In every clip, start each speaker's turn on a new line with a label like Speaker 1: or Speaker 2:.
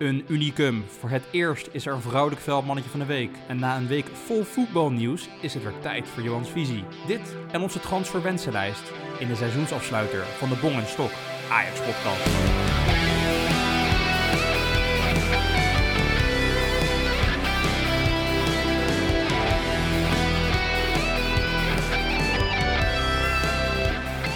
Speaker 1: Een unicum. Voor het eerst is er een vrouwelijk veldmannetje van de week. En na een week vol voetbalnieuws is het weer tijd voor Johans Visie. Dit en onze transferwensenlijst in de seizoensafsluiter van de Bong en Stok Ajax podcast.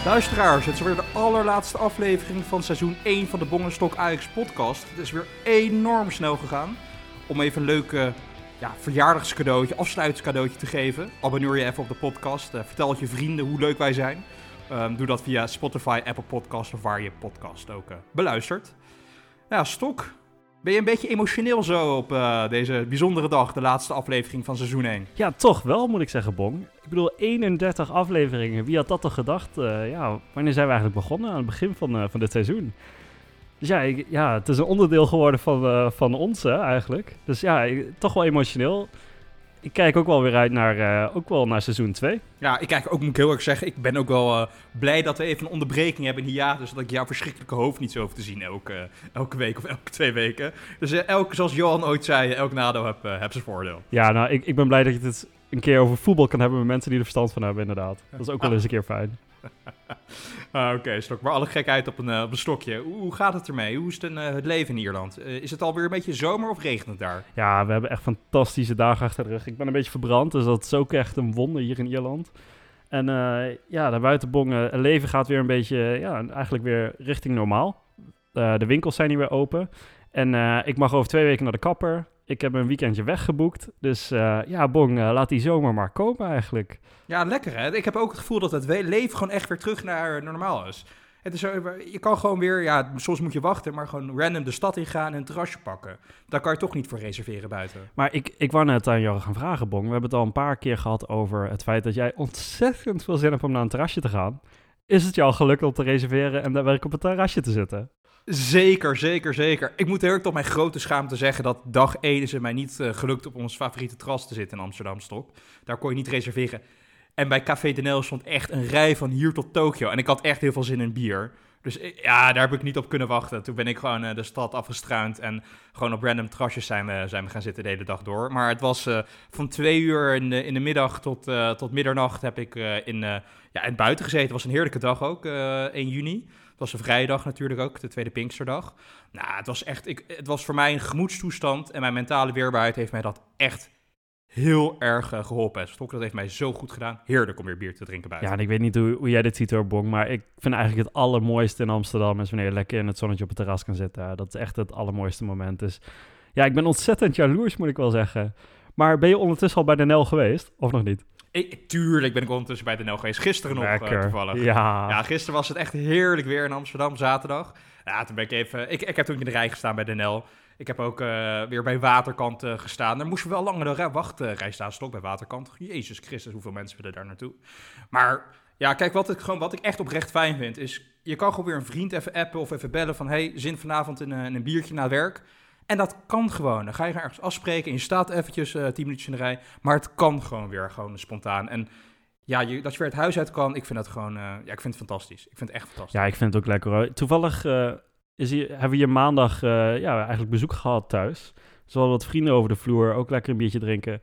Speaker 1: Luisteraars, het is weer de allerlaatste aflevering van seizoen 1 van de Bongenstok Ajax podcast. Het is weer enorm snel gegaan. Om even een leuk uh, ja, verjaardagscadeautje, afsluitingscadeautje te geven. Abonneer je even op de podcast. Uh, vertel het je vrienden hoe leuk wij zijn. Um, doe dat via Spotify, Apple Podcast of waar je podcast ook uh, beluistert. Ja, Stok, ben je een beetje emotioneel zo op uh, deze bijzondere dag, de laatste aflevering van seizoen 1?
Speaker 2: Ja, toch wel moet ik zeggen, Bong. Ik bedoel, 31 afleveringen. Wie had dat toch gedacht? Uh, ja, wanneer zijn we eigenlijk begonnen? Aan het begin van, uh, van dit seizoen. Dus ja, ik, ja, het is een onderdeel geworden van, van ons hè, eigenlijk. Dus ja, toch wel emotioneel ik kijk ook wel weer uit naar, uh, ook wel naar seizoen 2.
Speaker 1: Ja, ik kijk ook, moet ik heel erg zeggen, ik ben ook wel uh, blij dat we even een onderbreking hebben in die jaar. Dus dat ik jouw verschrikkelijke hoofd niet zo hoef te zien elke, elke week of elke twee weken. Dus uh, elke, zoals Johan ooit zei, elk nadeel heb, heb zijn voordeel.
Speaker 2: Ja, nou, ik, ik ben blij dat je het een keer over voetbal kan hebben met mensen die er verstand van hebben, inderdaad. Dat is ook wel eens een keer fijn.
Speaker 1: ah, Oké, okay, stok. Maar alle gekheid op een, op een stokje. Hoe, gaat het ermee? Hoe is het, uh, het leven in Ierland? Uh, is het alweer een beetje zomer of regent het daar?
Speaker 2: Ja, we hebben echt fantastische dagen achter de rug. Ik ben een beetje verbrand, dus dat is ook echt een wonder hier in Ierland. En uh, ja, daar buiten bongen, het leven gaat weer een beetje, ja, eigenlijk weer richting normaal. de winkels zijn hier weer open. En ik mag over twee weken naar de kapper. Ik heb een weekendje weggeboekt. Dus uh, ja, Bong, uh, laat die zomer maar komen eigenlijk.
Speaker 1: Ja, lekker hè. Ik heb ook het gevoel dat het leven gewoon echt weer terug naar normaal is. Het is zo, je kan gewoon weer, ja, soms moet je wachten, maar gewoon random de stad ingaan en een terrasje pakken. Daar kan je toch niet voor reserveren buiten.
Speaker 2: Maar ik, ik wou net aan jou gaan vragen, Bong. We hebben het al een paar keer gehad over het feit dat jij ontzettend veel zin hebt om naar een terrasje te gaan. Is het jou gelukt om te reserveren en daar werk op het terrasje te zitten?
Speaker 1: Zeker, zeker, zeker. Ik moet erg tot mijn grote schaamte zeggen dat dag 1 is het mij niet uh, gelukt op ons favoriete terras te zitten in Amsterdam Stok. Daar kon je niet reserveren. En bij Café de Nel stond echt een rij van hier tot Tokio. En ik had echt heel veel zin in bier. Dus ja, daar heb ik niet op kunnen wachten. Toen ben ik gewoon uh, de stad afgestruind en gewoon op random terrasjes zijn we, zijn we gaan zitten de hele dag door. Maar het was van twee uur in de, in de middag tot, tot middernacht heb ik in, ja, in buiten gezeten. Het was een heerlijke dag ook, 1 juni. Het was een vrijdag natuurlijk ook, de tweede Pinksterdag. Nou, het was echt, ik, het was voor mij een gemoedstoestand en mijn mentale weerbaarheid heeft mij dat echt heel erg uh, geholpen. Stok, dat heeft mij zo goed gedaan. Heerlijk om weer bier te drinken buiten.
Speaker 2: Ja, en ik weet niet hoe, jij dit ziet hoor, Bong, maar ik vind eigenlijk het allermooiste in Amsterdam is wanneer je lekker in het zonnetje op het terras kan zitten. Dat is echt het allermooiste moment. Dus ja, ik ben ontzettend jaloers, moet ik wel zeggen. Maar ben je ondertussen al bij de NL geweest, of nog niet?
Speaker 1: Ik, tuurlijk ben ik ondertussen bij de NL geweest. Gisteren nog uh, toevallig.
Speaker 2: Ja.
Speaker 1: ja, gisteren was het echt heerlijk weer in Amsterdam, zaterdag. Ja, toen ben ik even... Ik, ik heb toen in de rij gestaan bij de NL. Ik heb ook uh, weer bij Waterkant uh, gestaan. Daar moesten we wel langer de wachtrij staan. Stok bij Waterkant. Jezus Christus, hoeveel mensen willen daar naartoe. Maar ja, kijk, wat ik, gewoon, wat ik echt oprecht fijn vind, is... Je kan gewoon weer een vriend even appen of even bellen van... Hey, zin vanavond in, in een biertje na werk... En dat kan gewoon. Dan ga je ergens afspreken en je staat eventjes uh, tien minuutjes in de rij. Maar het kan gewoon weer, gewoon spontaan. En ja, je, dat je weer het huis uit kan, ik vind dat gewoon, uh, ja, ik vind het fantastisch. Ik vind het echt fantastisch.
Speaker 2: Ja, ik vind het ook lekker hoor. Toevallig uh, is hebben we hier maandag ja, eigenlijk bezoek gehad thuis. Dus wel wat vrienden over de vloer, ook lekker een biertje drinken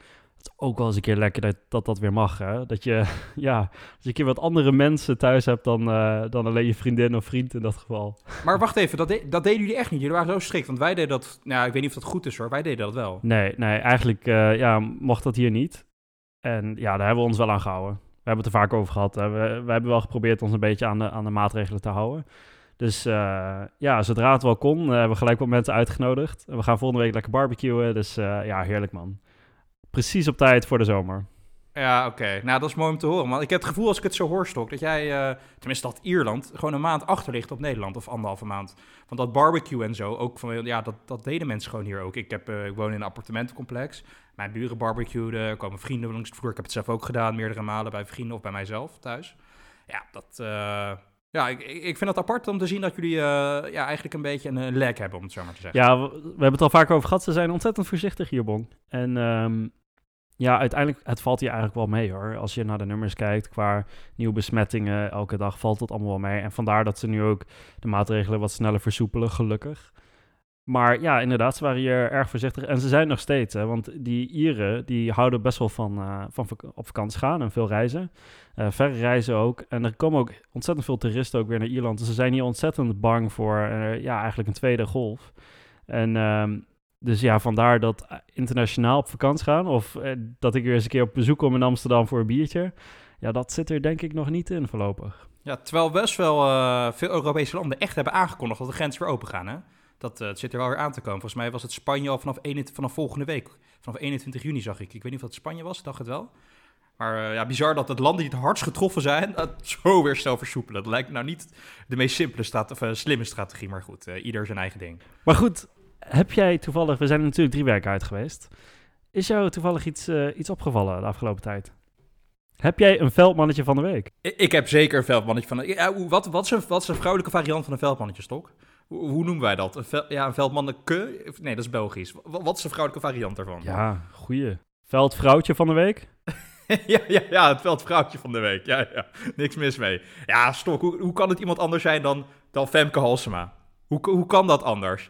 Speaker 2: ook wel eens een keer lekker dat dat, dat weer mag. Hè? Dat je, ja, als je een keer wat andere mensen thuis hebt dan, uh, dan alleen je vriendin of vriend in dat geval.
Speaker 1: Maar wacht even, dat, de, dat deden jullie echt niet. Jullie waren zo strikt, want wij deden dat, nou ik weet niet of dat goed is hoor, wij deden dat wel.
Speaker 2: Nee, nee eigenlijk uh, ja, mocht dat hier niet. En ja, daar hebben we ons wel aan gehouden. We hebben het er vaak over gehad. We, we hebben wel geprobeerd ons een beetje aan de, aan de maatregelen te houden. Dus uh, ja, zodra het wel kon, hebben we gelijk wat mensen uitgenodigd. En we gaan volgende week lekker barbecuen. Dus ja, heerlijk man precies op tijd voor de zomer.
Speaker 1: Ja, oké. Nou, dat is mooi om te horen. Want ik heb het gevoel als ik het zo hoor, Stok, dat jij, uh, tenminste dat Ierland, gewoon een maand achter ligt op Nederland. Of anderhalve maand. Want dat barbecue en zo, ook van, ja, dat, dat deden mensen gewoon hier ook. Ik, heb, uh, ik woon in een appartementencomplex. Mijn buren barbecueden, er komen vrienden langs de vloer. Ik heb het zelf ook gedaan, meerdere malen bij vrienden of bij mijzelf thuis. Ja, dat... Uh, ja, ik, ik vind het apart om te zien dat jullie uh, ja, eigenlijk een beetje een lek hebben, om het zo maar te zeggen.
Speaker 2: Ja, we, we hebben het al vaker over gehad. Ze zijn ontzettend voorzichtig hier, Bong. En um, ja, uiteindelijk, het valt hier eigenlijk wel mee hoor. Als je naar de nummers kijkt qua nieuwe besmettingen elke dag, valt het allemaal wel mee. En vandaar dat ze nu ook de maatregelen wat sneller versoepelen, gelukkig. Maar ja, inderdaad, ze waren hier erg voorzichtig. En ze zijn nog steeds, hè, want die Ieren, die houden best wel van, uh, van op vakantie gaan en veel reizen. Uh, verre reizen ook. En er komen ook ontzettend veel toeristen ook weer naar Ierland. Dus ze zijn hier ontzettend bang voor, uh, ja, eigenlijk een tweede golf. En um, dus ja, vandaar dat internationaal op vakantie gaan. Of dat ik weer eens een keer op bezoek kom in Amsterdam voor een biertje. Ja, dat zit er denk ik nog niet in voorlopig.
Speaker 1: Ja, terwijl best wel veel Europese landen echt hebben aangekondigd dat de grenzen weer open gaan, hè? Dat uh, zit er wel weer aan te komen. Volgens mij was het Spanje al vanaf, 21, vanaf volgende week. Vanaf 21 juni zag ik. Ik weet niet of dat Spanje was, dacht het wel. Maar uh, ja, bizar dat het landen die het hardst getroffen zijn, dat zo weer snel versoepelen. Dat lijkt nou niet de meest simpele straat, of, slimme strategie, maar goed, ieder zijn eigen ding.
Speaker 2: Maar goed, heb jij toevallig, we zijn natuurlijk drie weken uit geweest. Is jou toevallig iets, iets opgevallen de afgelopen tijd? Heb jij een veldmannetje van de week?
Speaker 1: Ik, ik heb zeker een veldmannetje van de week. wat, wat, is een, wat is een vrouwelijke variant van een veldmannetje, Stok? Hoe, noemen wij dat? Een, vel, ja, een veldmanneke? Nee, dat is Belgisch. Wat, is de vrouwelijke variant daarvan?
Speaker 2: Ja, goeie. Veldvrouwtje van de week?
Speaker 1: ja, ja, ja, het veldvrouwtje van de week. Ja, ja. Niks mis mee. Ja, stok. Hoe, hoe kan het iemand anders zijn dan, dan Femke Halsema? Hoe, hoe kan dat anders?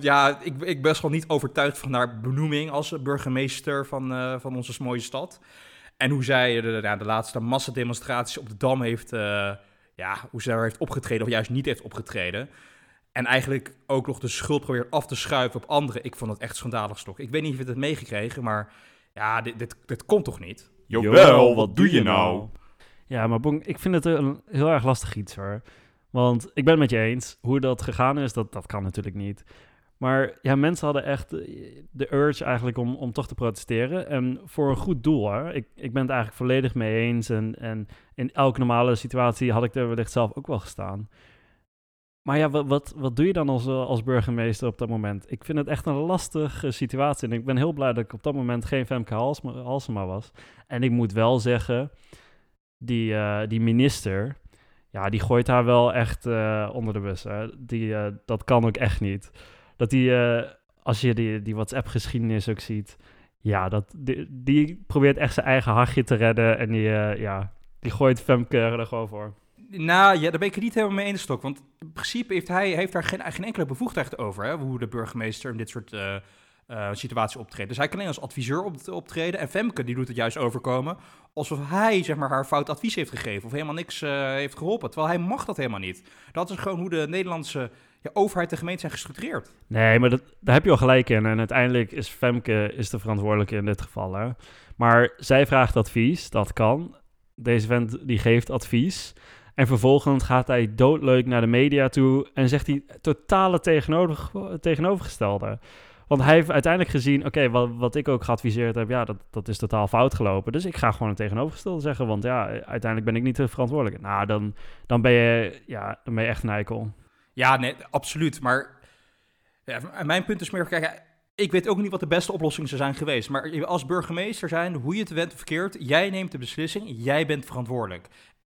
Speaker 1: Ja, ik, ik ben gewoon niet overtuigd van haar benoeming als burgemeester van, uh, van onze mooie stad. En hoe zij de, de, de laatste massademonstraties op de Dam heeft, uh, ja, hoe ze daar heeft opgetreden of juist niet heeft opgetreden. En eigenlijk ook nog de schuld probeert af te schuiven op anderen. Ik vond het echt schandalig stok. Ik weet niet of je het hebt meegekregen, maar ja, dit, dit, dit komt toch niet?
Speaker 2: Jawel, wat doe je nou? Ja, maar Bong, ik vind het een heel erg lastig iets hoor. Want ik ben het met je eens. Hoe dat gegaan is, dat, dat kan natuurlijk niet. Maar ja, mensen hadden echt de urge eigenlijk om, om toch te protesteren. En voor een goed doel hoor. Ik, ik ben het eigenlijk volledig mee eens. En, en in elke normale situatie had ik er wellicht zelf ook wel gestaan. Maar ja, wat, wat, wat doe je dan als, eh, als burgemeester op dat moment? Ik vind het echt een lastige situatie. En ik ben heel blij dat ik op dat moment geen Femke Halsema was. En ik moet wel zeggen, die, uh, die minister, ja, die gooit haar wel echt uh, onder de bus. Hè. Die, dat kan ook echt niet. Dat die, als je die, die WhatsApp-geschiedenis ook ziet, ja, dat, die, die, probeert echt zijn eigen hachje te redden. En die, ja, die gooit Femke er gewoon voor.
Speaker 1: Nou, ja, daar ben ik niet helemaal mee eens, Stok. Want in principe heeft hij heeft daar geen, geen enkele bevoegdheid over, hè, hoe de burgemeester in dit soort uh, situaties optreedt. Dus hij kan alleen als adviseur op, optreden. En Femke, die doet het juist overkomen alsof hij, zeg maar, haar fout advies heeft gegeven of helemaal niks uh, heeft geholpen. Terwijl hij mag dat helemaal niet. Dat is gewoon hoe de Nederlandse ja, overheid en gemeente zijn gestructureerd.
Speaker 2: Nee, maar dat, daar heb je al gelijk in. En uiteindelijk is Femke is de verantwoordelijke in dit geval. Hè. Maar zij vraagt advies, dat kan. Deze vent die geeft advies. En vervolgens gaat hij doodleuk naar de media toe en zegt hij totale tegenover, tegenovergestelde. Want hij heeft uiteindelijk gezien, oké, wat, wat ik ook geadviseerd heb, ja, dat, dat is totaal fout gelopen. Dus ik ga gewoon een tegenovergestelde zeggen, want ja, uiteindelijk ben ik niet de verantwoordelijke. Nou, dan, dan, ben, je, ja, dan ben je echt een eikel.
Speaker 1: Ja, nee, absoluut. Maar ja, mijn punt is meer, kijk, ik weet ook niet wat de beste oplossing zou zijn geweest. Maar als burgemeester zijn, hoe je het went of verkeerd, jij neemt de beslissing, jij bent verantwoordelijk.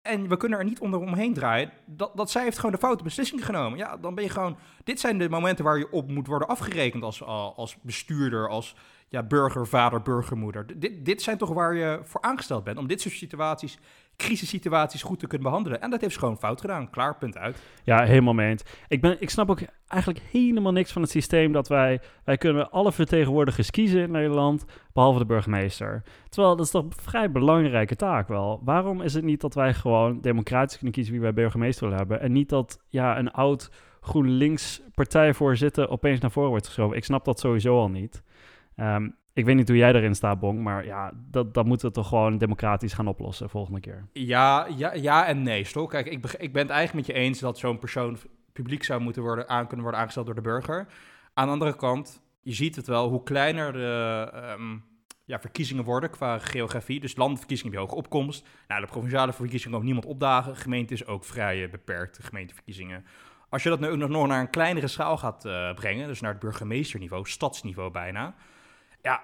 Speaker 1: En we kunnen er niet onder omheen draaien. Dat, dat zij heeft gewoon de foute beslissing genomen. Ja, dan ben je gewoon. Dit zijn de momenten waar je op moet worden afgerekend als, als bestuurder, als ja, burger, vader, burgermoeder. Dit, dit zijn toch waar je voor aangesteld bent. Om dit soort situaties crisissituaties goed te kunnen behandelen. En dat heeft gewoon fout gedaan. Klaar, punt uit.
Speaker 2: Ja, helemaal mee eens. Ik, ben, ik snap ook eigenlijk helemaal niks van het systeem dat wij... Wij kunnen alle vertegenwoordigers kiezen in Nederland, behalve de burgemeester. Terwijl, dat is toch een vrij belangrijke taak wel. Waarom is het niet dat wij gewoon democratisch kunnen kiezen wie wij burgemeester willen hebben... en niet dat ja, een oud GroenLinks partijvoorzitter opeens naar voren wordt geschoven? Ik snap dat sowieso al niet. Um, ik weet niet hoe jij erin staat, Bong, maar ja, dat, dat moeten we toch gewoon democratisch gaan oplossen volgende keer.
Speaker 1: Ja, ja, ja en nee, Stok. Kijk, ik, ik ben het eigenlijk met je eens dat zo'n persoon publiek zou moeten worden, aan kunnen worden aangesteld door de burger. Aan de andere kant, je ziet het wel, hoe kleiner de um, ja, verkiezingen worden qua geografie. Dus landverkiezingen heb je hoge opkomst. Nou, de provinciale verkiezingen ook niemand opdagen. Gemeente is ook vrij beperkt, gemeenteverkiezingen. Als je dat nu nog naar een kleinere schaal gaat uh, brengen, dus naar het burgemeesterniveau, stadsniveau bijna ja,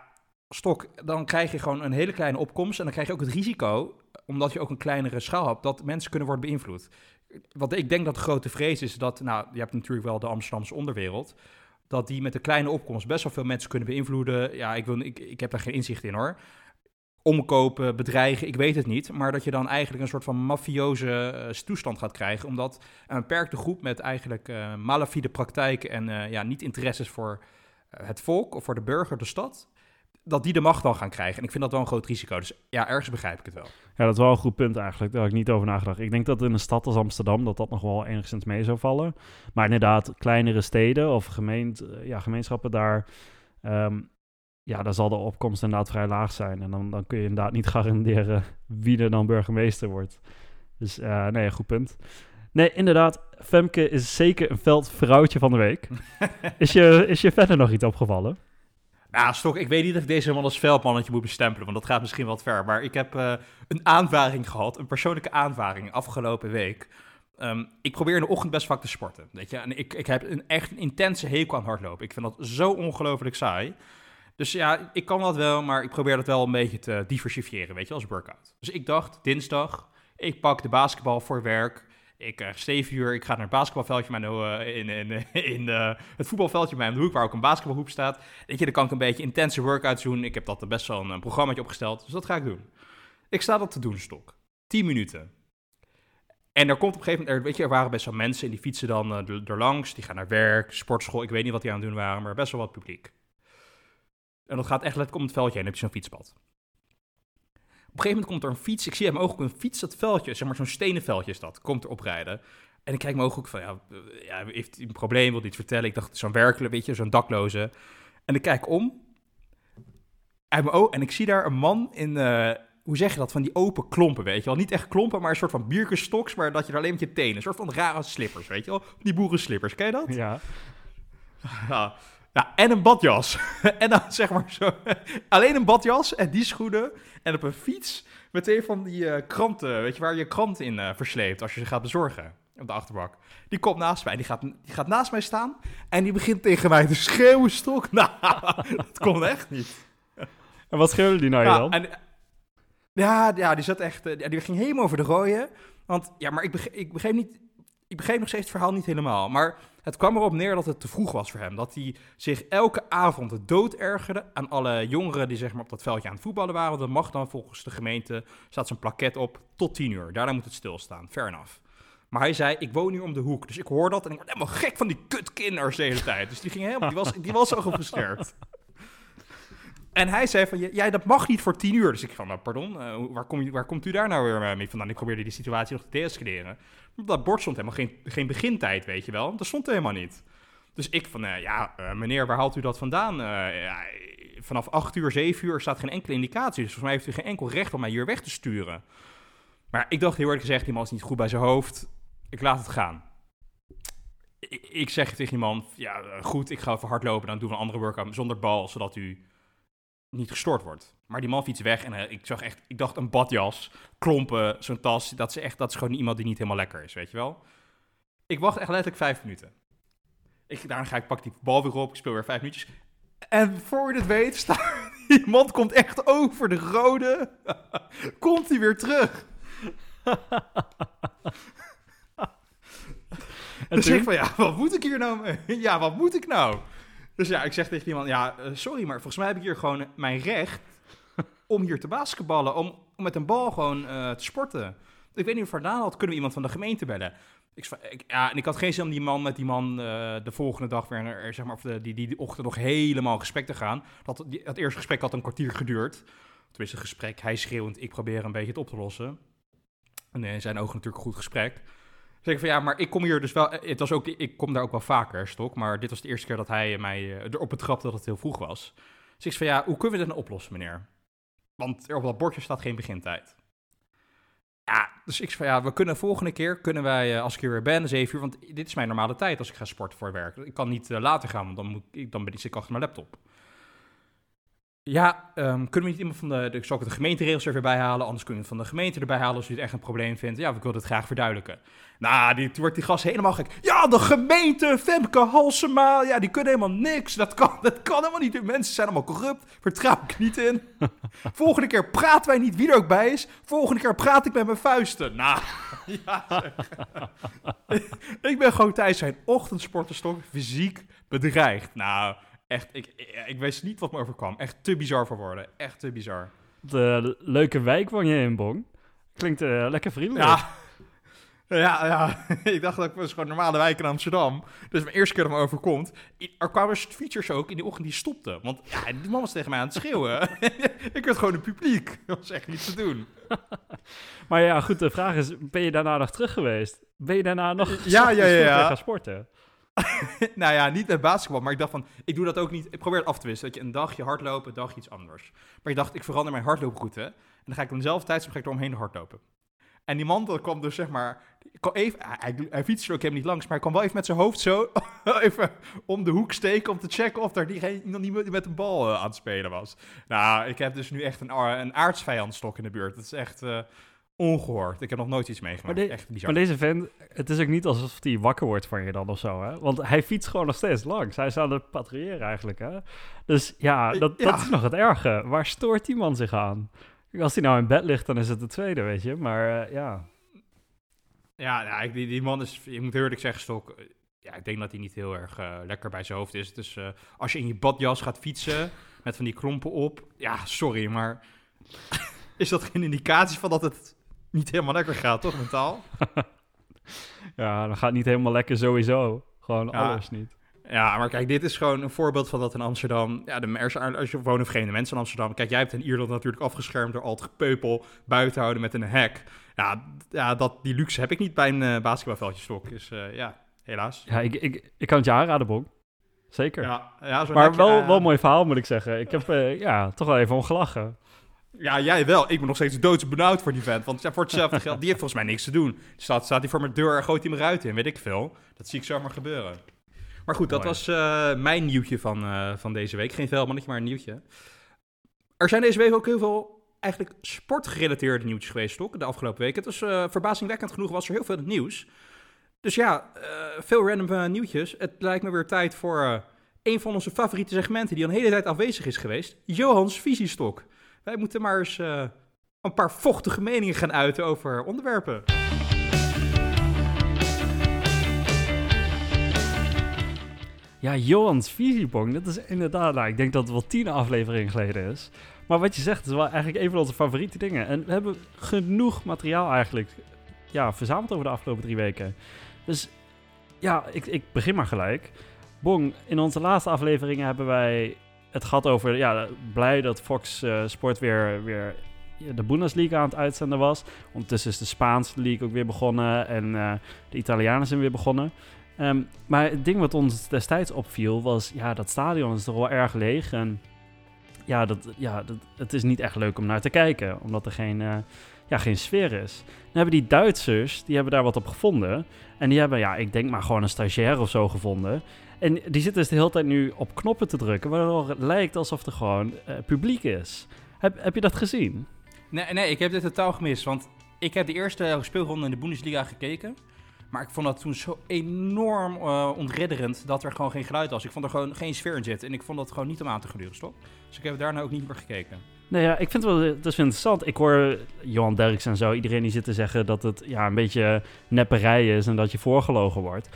Speaker 1: stok, dan krijg je gewoon een hele kleine opkomst. En dan krijg je ook het risico, omdat je ook een kleinere schaal hebt, dat mensen kunnen worden beïnvloed. Wat ik denk dat de grote vrees is, dat, nou, je hebt natuurlijk wel de Amsterdamse onderwereld, dat die met een kleine opkomst best wel veel mensen kunnen beïnvloeden. Ja, ik, wil, ik, ik heb daar geen inzicht in hoor. omkopen, bedreigen, ik weet het niet. Maar dat je dan eigenlijk een soort van mafioze uh, toestand gaat krijgen. Omdat een beperkte groep met eigenlijk uh, malafide praktijken en uh, ja, niet interesses voor het volk of voor de burger, de stad, dat die de macht dan gaan krijgen. En ik vind dat wel een groot risico. Dus ja, ergens begrijp ik het wel.
Speaker 2: Ja, dat is wel een goed punt eigenlijk. Daar heb ik niet over nagedacht. Ik denk dat in een stad als Amsterdam dat dat nog wel enigszins mee zou vallen. Maar inderdaad, kleinere steden of gemeent, ja, gemeenschappen daar... Um, ja, dan zal de opkomst inderdaad vrij laag zijn. En dan, dan kun je inderdaad niet garanderen wie er dan burgemeester wordt. Dus uh, nee, goed punt. Nee, inderdaad, Femke is zeker een veldvrouwtje van de week. is, je, is je verder nog iets opgevallen?
Speaker 1: Ja, Stok, ik weet niet of ik deze man als veldmannetje moet bestempelen, want dat gaat misschien wat ver. Maar ik heb uh, een aanvaring gehad, een persoonlijke aanvaring afgelopen week. Um, ik probeer in de ochtend best vaak te sporten, weet je. En ik, ik heb een echt een intense hekel aan hardlopen. Ik vind dat zo ongelooflijk saai. Dus ja, ik kan dat wel, maar ik probeer dat wel een beetje te diversifiëren, weet je, als workout. Dus ik dacht, dinsdag, ik pak de basketbal voor werk. Ik uh, steef uur, ik ga naar het basketbalveldje maar uh, in, in, in uh, het voetbalveldje bij de hoek, waar ook een basketbalhoep staat. Weet je, dan kan ik een beetje intense workouts doen. Ik heb dat best wel een, een opgesteld, dus dat ga ik doen. Ik sta dat te doen, stok. 10 minuten. En er komt op een gegeven moment, weet je, er waren best wel mensen en die fietsen dan er langs. Die gaan naar werk, sportschool, ik weet niet wat die aan het doen waren, maar best wel wat publiek. En dat gaat echt letterlijk om het veldje heen. Heb je zo'n fietspad. Gegeven moment komt er een fiets. Ik zie hem ook een fiets, dat veldje, zeg maar zo'n stenen veldje is dat. Komt er oprijden. En ik kijk me ook van, ja, ja, heeft hij een probleem, wil iets vertellen? Ik dacht, zo'n werkelijk, weet je, zo'n dakloze. En ik kijk om. Uit mijn oog, en ik zie daar een man in, uh, hoe zeg je dat, van die open klompen, weet je wel. Niet echt klompen, maar een soort van bierkenstoks, maar dat je er alleen met je tenen, een soort van rare slippers, weet je wel. Die boerenslippers, ken je dat?
Speaker 2: Ja.
Speaker 1: Ja, ja, en een badjas. en dan zeg maar zo. Alleen een badjas en die schoenen. En op een fiets met een van die uh, kranten. Weet je waar je krant in uh, versleept als je ze gaat bezorgen. Op de achterbak. Die komt naast mij. Die gaat, die gaat naast mij staan. En die begint tegen mij te schreeuwen, stok. Nou, dat kon echt niet.
Speaker 2: En wat schreeuwde die nou ja, dan? En,
Speaker 1: ja, ja, die zat echt. Uh, die ging helemaal over de rooien. Want ja, maar ik begreep, ik begreep niet. Ik begreep nog steeds het verhaal niet helemaal. Maar het kwam erop neer dat het te vroeg was voor hem. Dat hij zich elke avond de dood ergerde aan alle jongeren die zeg maar, op dat veldje aan het voetballen waren. Dat mag dan volgens de gemeente, staat zijn plaket op, tot tien uur. Daarna moet het stilstaan, fair enough. Maar hij zei, ik woon hier om de hoek. Dus ik hoor dat en ik word helemaal gek van die kutkinders de hele tijd. Dus die, ging helemaal, die, was, die was zo gefrustreerd. En hij zei van, jij dat mag niet voor tien uur. Dus ik van, nou, pardon, uh, waar, kom, waar komt u daar nou weer mee vandaan? Ik probeerde die situatie nog te deescaleren. Dat bord stond helemaal geen, geen begintijd, weet je wel. Dat stond helemaal niet. Dus ik van, uh, ja, uh, meneer, waar haalt u dat vandaan? Ja, vanaf 8 uur, 7 uur staat geen enkele indicatie. Dus volgens mij heeft u geen enkel recht om mij hier weg te sturen. Maar ik dacht heel eerlijk gezegd, die man is niet goed bij zijn hoofd. Ik laat het gaan. Ik, ik zeg tegen die man, ja, goed, ik ga even hardlopen. Dan doen we een andere workout zonder bal, zodat u niet gestoord wordt. Maar die man fietst weg en uh, ik zag echt, ik dacht een badjas, klompen, zo'n tas. Dat is echt, dat is gewoon iemand die niet helemaal lekker is, weet je wel. Ik wacht echt letterlijk vijf minuten. Ik, daarna ga ik, pak die bal weer op, ik speel weer vijf minuutjes. En voor je het weet, staat, die man komt echt over de rode. komt hij weer terug. en dus ik van, ja, wat moet ik hier nou mee? Ja, wat moet ik nou? Dus ja, ik zeg tegen iemand, ja, uh, sorry, maar volgens mij heb ik hier gewoon mijn recht om hier te basketballen, om, om met een bal gewoon uh, te sporten. Ik weet niet of vandaan had, kunnen we iemand van de gemeente bellen? Ik, ja, en ik had geen zin om die man met die man uh, de volgende dag weer, er, zeg maar, of de, die, die, die ochtend nog helemaal gesprek te gaan. Dat, die, dat eerste gesprek had een kwartier geduurd. Tenminste, een gesprek, hij schreeuwend, ik probeer een beetje het op te lossen. En in zijn ogen natuurlijk een goed gesprek zeg ik van ja, maar ik kom hier dus wel. Het was ook, ik kom daar ook wel vaker, Stok. Maar dit was de eerste keer dat hij mij uh, erop betrapte dat het heel vroeg was. Dus ik zei van ja, hoe kunnen we dit nou oplossen, meneer? Want er op dat bordje staat geen begintijd. Ja, dus ik zei van ja, we kunnen volgende keer, kunnen wij, als ik hier weer ben, 7 uur, want dit is mijn normale tijd als ik ga sporten voor werk. Ik kan niet later gaan, want dan, moet ik, dan ben ik achter mijn laptop. Ja, um, kunnen we niet iemand van de, de, zal ik de gemeenteregels er weer bij halen, anders kunnen we van de gemeente erbij halen als u het echt een probleem vindt. Ja, ik wil het graag verduidelijken. Nou, die, wordt die gast helemaal gek. Ja, de gemeente, Femke Halsema, ja, die kunnen helemaal niks. Dat kan, dat kan helemaal niet. De mensen zijn allemaal corrupt, vertrouw ik niet in. Volgende keer praten wij niet wie er ook bij is. Volgende keer praat ik met mijn vuisten. Nou, ja ik ben gewoon tijdens zijn ochtendsportenstok fysiek bedreigd. Nou... Echt, ik, ik, wist niet wat me overkwam. Echt te bizar voor woorden. Echt te bizar.
Speaker 2: De leuke wijk woon je in, Bong. Klinkt eh, lekker vriendelijk.
Speaker 1: Ja. Ja, ja. ik dacht dat ik was gewoon een normale wijk in Amsterdam. Dus mijn eerste keer dat me overkomt. Er kwamen features ook in die ochtend die stopten. Want ja, die man was tegen mij aan het schreeuwen. ik werd gewoon een publiek. Dat was echt niet te doen.
Speaker 2: Maar ja, goed, de vraag is, ben je daarna nog terug geweest? Ben je daarna nog
Speaker 1: Ja, ja, ja, ja.
Speaker 2: gaan sporten?
Speaker 1: nou ja, niet met basketbal. Maar ik dacht van, ik doe dat ook niet. Ik probeer het af te wisselen. Dat je een dagje hardlopen, een dagje iets anders. Maar ik dacht, ik verander mijn hardlooproute. En dan ga ik op dezelfde tijdstip ga ik eromheen hardlopen. En die man dat kwam dus zeg maar... Even, hij, hij, fietste ook helemaal niet langs, maar hij kwam wel even met zijn hoofd zo even om de hoek steken om te checken of er iemand niet met een bal eh, aan het spelen was. Nou, ik heb dus nu echt een, een aardsvijandstok in de buurt. Dat is echt eh, ongehoord. Ik heb nog nooit iets meegemaakt.
Speaker 2: Maar de-
Speaker 1: echt bizar.
Speaker 2: Maar deze vent, het is ook niet alsof hij wakker wordt van je dan of zo, hè? Want hij fietst gewoon nog steeds langs. Hij is aan het patrouilleren eigenlijk, hè? Dus ja, dat,
Speaker 1: Ja.
Speaker 2: dat is nog het erge. Waar stoort die man zich aan? Als hij nou in bed ligt, dan is het de tweede, weet je? Maar eh, ja,
Speaker 1: Ja, die, die man is, ik moet eerlijk zeggen, Stok, eh, ja, ik denk dat hij niet heel erg eh, lekker bij zijn hoofd is. Dus eh, als je in je badjas gaat fietsen met van die klompen op, ja, sorry, maar is dat geen indicatie van dat het niet helemaal lekker gaat, toch, mentaal?
Speaker 2: ja, dan gaat niet helemaal lekker sowieso. Gewoon
Speaker 1: Ja.
Speaker 2: alles niet.
Speaker 1: Ja, maar kijk, dit is gewoon een voorbeeld van dat in Amsterdam. Ja, de, er zijn, als je wonen vreemde mensen in Amsterdam. Kijk, jij hebt in Ierland natuurlijk afgeschermd door al het gepeupel buiten houden met een hek. Ja, ja dat, die luxe heb ik niet bij een eh, basketbalveldje stok. Dus eh, ja, helaas.
Speaker 2: Ja, ik, ik, ik kan het je aanraden. Zeker.
Speaker 1: Ja, ja,
Speaker 2: maar
Speaker 1: hekje,
Speaker 2: wel,
Speaker 1: eh,
Speaker 2: wel een mooi verhaal, moet ik zeggen. Ik heb ja, toch wel even om gelachen.
Speaker 1: Ja, jij wel. Ik ben nog steeds doodsbenauwd voor die vent. Want ja, voor hetzelfde geld, die heeft volgens mij niks te doen. Staat, staat hij voor mijn deur en gooit hij me eruit in, weet ik veel. Dat zie ik zomaar gebeuren. Maar goed, dat
Speaker 2: Mooi.
Speaker 1: was eh, mijn nieuwtje van, eh, van deze week. Geen veldmannetje, maar een nieuwtje. Er zijn deze week ook heel veel eigenlijk sportgerelateerde nieuwtjes geweest, toch? De afgelopen week. Het was eh, verbazingwekkend genoeg, was er heel veel nieuws. Dus ja, veel random nieuwtjes. Het lijkt me weer tijd voor een van onze favoriete segmenten die al een hele tijd afwezig is geweest. Johans visiestok. Wij moeten maar eens eh, een paar vochtige meningen gaan uiten over onderwerpen.
Speaker 2: Ja, Johans visiebong, dat is inderdaad, nou, ik denk dat het wel tien afleveringen geleden is. Maar wat je zegt is wel eigenlijk een van onze favoriete dingen. En we hebben genoeg materiaal eigenlijk ja, verzameld over de afgelopen drie weken. Dus ja, ik, ik begin maar gelijk. Bong, in onze laatste afleveringen hebben wij het gehad over, ja, blij dat Fox eh, Sport weer, weer de Bundesliga aan het uitzenden was. Ondertussen is de Spaanse league ook weer begonnen en eh, de Italianen zijn weer begonnen. Ehm, maar het ding wat ons destijds opviel was, ja, dat stadion is toch wel erg leeg. En ja, dat, ja dat, het is niet echt leuk om naar te kijken, omdat er geen, eh, ja, geen sfeer is. Dan hebben die Duitsers, die hebben daar wat op gevonden. En die hebben, ja, ik denk maar gewoon een stagiair of zo gevonden. En die zitten dus de hele tijd nu op knoppen te drukken, waardoor het lijkt alsof er gewoon eh, publiek is. Heb, heb je dat gezien?
Speaker 1: Nee, nee, ik heb dit totaal gemist. Want ik heb de eerste speelronde in de Bundesliga gekeken. Maar ik vond dat toen zo enorm eh ontredderend dat er gewoon geen geluid was. Ik vond er gewoon geen sfeer in zitten. En ik vond dat gewoon niet om aan te gluren, stop. Dus ik heb daarna ook niet meer gekeken.
Speaker 2: Nou ja, ik vind het wel het is interessant. Ik hoor Johan Derks en zo, iedereen die zit te zeggen dat het ja, een beetje nepperij is en dat je voorgelogen wordt.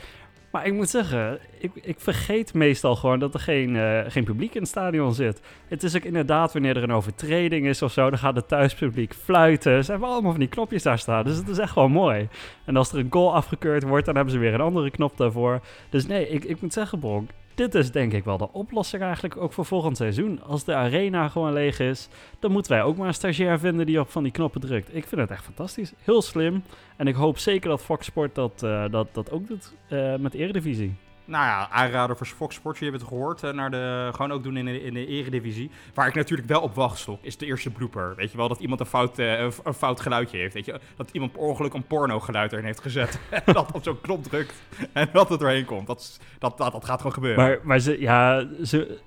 Speaker 2: Maar ik moet zeggen, ik, ik vergeet meestal gewoon dat er geen, eh, geen publiek in het stadion zit. Het is ook inderdaad wanneer er een overtreding is of zo, dan gaat het thuispubliek fluiten. Ze hebben allemaal van die knopjes daar staan, dus het is echt gewoon mooi. En als er een goal afgekeurd wordt, dan hebben ze weer een andere knop daarvoor. Dus nee, ik, ik moet zeggen, Bronk, dit is denk ik wel de oplossing eigenlijk ook voor volgend seizoen. Als de arena gewoon leeg is, dan moeten wij ook maar een stagiair vinden die op van die knoppen drukt. Ik vind het echt fantastisch. Heel slim. En ik hoop zeker dat Fox Sport dat, eh, dat, dat ook doet eh, met Eredivisie.
Speaker 1: Nou ja, aanrader voor Fox Sports, je hebt het gehoord, eh, naar de, gewoon ook doen in de, in de eredivisie. Waar ik natuurlijk wel op wacht, Stok, is de eerste blooper. Weet je wel, dat iemand een fout, eh, een, fout geluidje heeft, weet je. Dat iemand per ongeluk een porno geluid erin heeft gezet. en dat op zo'n knop drukt en dat het doorheen komt. Dat, dat, dat, dat gaat gewoon gebeuren.
Speaker 2: Maar, maar ze, ja, ze,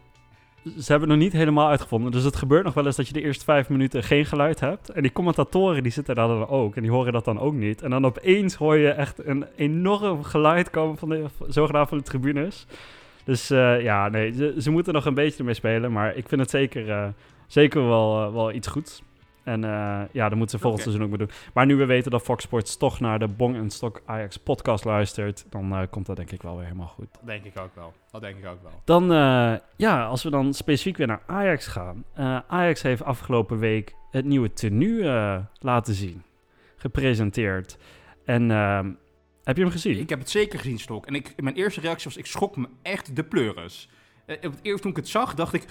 Speaker 2: ze hebben nog niet helemaal uitgevonden. Dus het gebeurt nog wel eens dat je de eerste vijf minuten geen geluid hebt. En die commentatoren die zitten daar dan ook. En die horen dat dan ook niet. En dan opeens hoor je echt een enorm geluid komen van de zogenaamd van de tribunes. Dus eh, ja, nee, ze, ze moeten nog een beetje ermee spelen. Maar ik vind het zeker, eh, zeker wel, eh, wel iets goeds. En uh, ja, dat moeten ze volgend
Speaker 1: Oké.
Speaker 2: seizoen ook mee doen. Maar nu we weten dat Fox Sports toch naar de Bong en Stok Ajax podcast luistert, dan uh, komt dat denk ik wel weer helemaal goed.
Speaker 1: Dat denk ik ook wel. Dat denk ik ook wel.
Speaker 2: Dan, uh, ja, als we dan specifiek weer naar Ajax gaan. Ajax heeft afgelopen week het nieuwe tenue laten zien. Gepresenteerd. En ehm, heb je hem gezien?
Speaker 1: Ik heb het zeker gezien, Stok. En ik, mijn eerste reactie was, ik schrok me echt de pleuris. Uh, eerst toen ik het zag, dacht ik,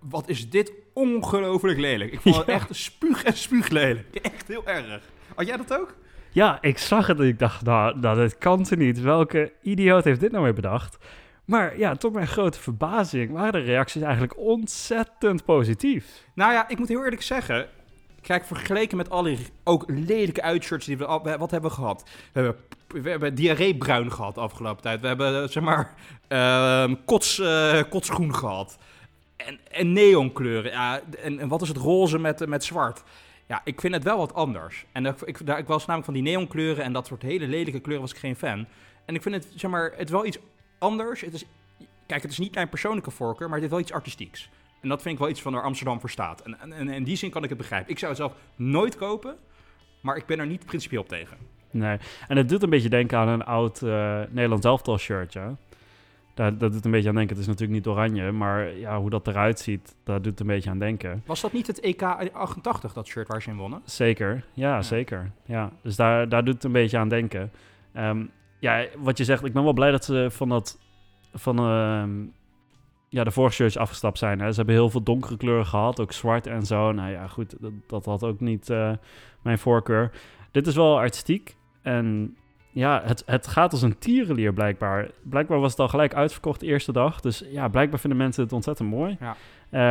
Speaker 1: wat is dit ongelooflijk lelijk. Ik vond het ja. echt spuug en spuug lelijk. Echt heel erg. Had jij dat ook?
Speaker 2: Ja, ik zag het en ik dacht, nou, nou dat kan ze niet. Welke idioot heeft dit nou weer bedacht? Maar ja, tot mijn grote verbazing waren de reacties eigenlijk ontzettend positief.
Speaker 1: Nou ja, ik moet heel eerlijk zeggen, Kijk, vergeleken met alle ook lelijke uitshirts die we al, wat hebben we gehad? We hebben, we hebben diarreebruin gehad de afgelopen tijd. We hebben, zeg maar, uh, kots, uh, kotsgroen gehad. En, en neonkleuren. Ja, en, wat is het roze met, met zwart? Ja, ik vind het wel wat anders. En ik, daar, ik was namelijk van die neonkleuren en dat soort hele lelijke kleuren was ik geen fan. En ik vind het, zeg maar, het wel iets anders. Het is, kijk, het is niet mijn persoonlijke voorkeur, maar het is wel iets artistieks. En dat vind ik wel iets van waar Amsterdam voor staat. En, en, en in die zin kan ik het begrijpen. Ik zou het zelf nooit kopen, maar ik ben er niet principieel op tegen.
Speaker 2: Nee, en het doet een beetje denken aan een oud uh, Nederlands elftal shirtje. Daar, dat doet een beetje aan denken. Het is natuurlijk niet oranje, maar ja, hoe dat eruit ziet, daar doet een beetje aan denken.
Speaker 1: Was dat niet het EK 88, dat shirt waar ze in wonnen?
Speaker 2: Zeker, ja, ja. zeker. Ja, dus daar, daar doet het een beetje aan denken. Um, ja, wat je zegt, ik ben wel blij dat ze van dat... Van, uh, ja, de vorige shirts afgestapt zijn. Hè. Ze hebben heel veel donkere kleuren gehad, ook zwart en zo. Nou ja, goed, dat, dat had ook niet uh, mijn voorkeur. Dit is wel artistiek en ja, het, het gaat als een tierenlier blijkbaar. Blijkbaar was het al gelijk uitverkocht de eerste dag. Dus ja, blijkbaar vinden mensen het ontzettend mooi.
Speaker 1: Ja.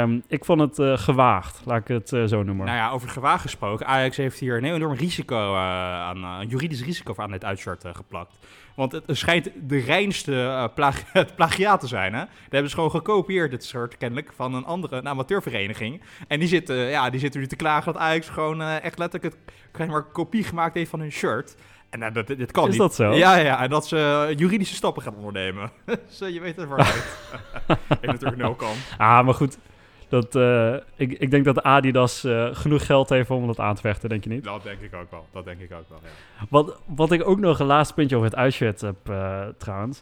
Speaker 2: Um, ik vond het uh, gewaagd, laat ik het uh, zo noemen.
Speaker 1: Nou ja, over gewaagd gesproken. Ajax heeft hier een enorm risico uh, aan, een juridisch risico aan dit uitshirt geplakt. Want het schijnt de reinste plagi plagiaat te zijn. Hè? Hebben ze gewoon gekopieerd, dit shirt kennelijk, van een andere een amateurvereniging. En die zitten, ja, die zitten nu te klagen dat Ajax gewoon echt letterlijk het, maar, kopie gemaakt heeft van hun shirt. En uh, dat, dit kan
Speaker 2: Is
Speaker 1: niet.
Speaker 2: dat zo?
Speaker 1: Ja, ja, en dat ze juridische stappen gaan ondernemen. dus uh, je weet het waaruit. Heeft natuurlijk nul kan.
Speaker 2: Ah, maar goed. Dat, uh, ik, ik denk dat Adidas uh, genoeg geld heeft om dat aan te vechten, denk je niet?
Speaker 1: Dat denk ik ook wel. Dat denk ik ook wel, ja.
Speaker 2: Wat, wat ik ook nog een laatste puntje over het uitshirt heb, uh, trouwens.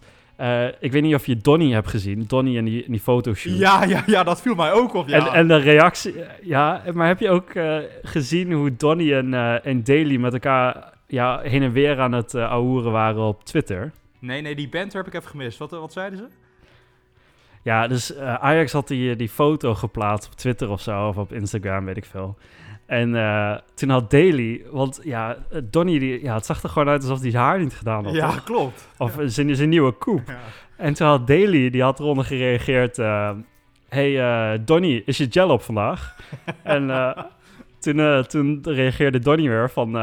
Speaker 2: ik weet niet of je Donny hebt gezien. Donny in die, in die fotoshoot.
Speaker 1: Ja, ja, ja, dat viel mij ook op, ja.
Speaker 2: En, en de reactie... Ja, maar heb je ook gezien hoe Donny en, en Daly met elkaar ja, heen en weer aan het uh, ahoeren waren op Twitter.
Speaker 1: Nee, nee, die banter heb ik even gemist. Wat, wat zeiden ze?
Speaker 2: Ja, dus uh, Ajax had die, die foto geplaatst op Twitter of zo, of op Instagram, weet ik veel. En uh, toen had Daly, want ja, Donny, die, ja, het zag er gewoon uit alsof hij haar niet gedaan had.
Speaker 1: Ja,
Speaker 2: toch?
Speaker 1: klopt.
Speaker 2: Of zijn, zijn nieuwe koep. Ja. En toen had Daly, die had eronder gereageerd... Uh, hey, Donny, is je gel op vandaag? en toen, toen reageerde Donny weer van...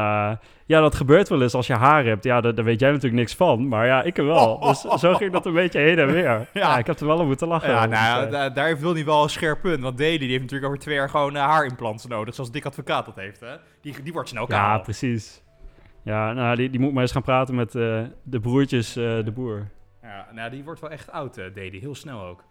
Speaker 2: Ja, dat gebeurt wel eens als je haar hebt. Ja, daar, daar weet jij natuurlijk niks van. Maar ja, ik er wel. Oh, oh, dus zo ging dat een beetje heen en weer. Ja, ja ik heb er wel om moeten lachen.
Speaker 1: Ja, nou, da daar wil hij wel een scherp punt. Want Daly die heeft natuurlijk over twee jaar gewoon uh, haarimplants nodig. Zoals Dick Advocaat dat heeft, hè. Die, die wordt snel kaal.
Speaker 2: Ja, precies. Ja, nou, die, die moet maar eens gaan praten met uh, de broertjes uh, de boer.
Speaker 1: Ja, nou, die wordt wel echt oud, uh, Daly. Heel snel ook.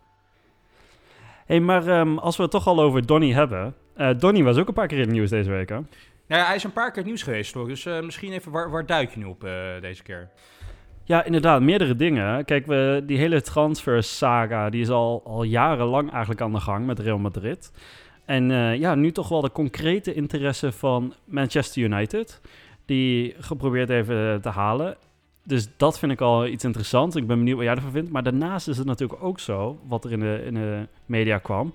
Speaker 2: hey, maar um, als we het toch al over Donny hebben... Donny was ook een paar keer in het nieuws deze week, hè?
Speaker 1: Nou hij is een paar keer het nieuws geweest, toch? Dus uh, misschien even, waar, waar duik je nu op uh, deze keer?
Speaker 2: Ja, inderdaad, meerdere dingen. Kijk, we, die hele transfer-saga, die is al, al jarenlang eigenlijk aan de gang met Real Madrid. En uh, ja, nu toch wel de concrete interesse van Manchester United, die geprobeerd even te halen. Dus dat vind ik al iets interessants. Ik ben benieuwd wat jij ervan vindt. Maar daarnaast is het natuurlijk ook zo, wat er in de, in de media kwam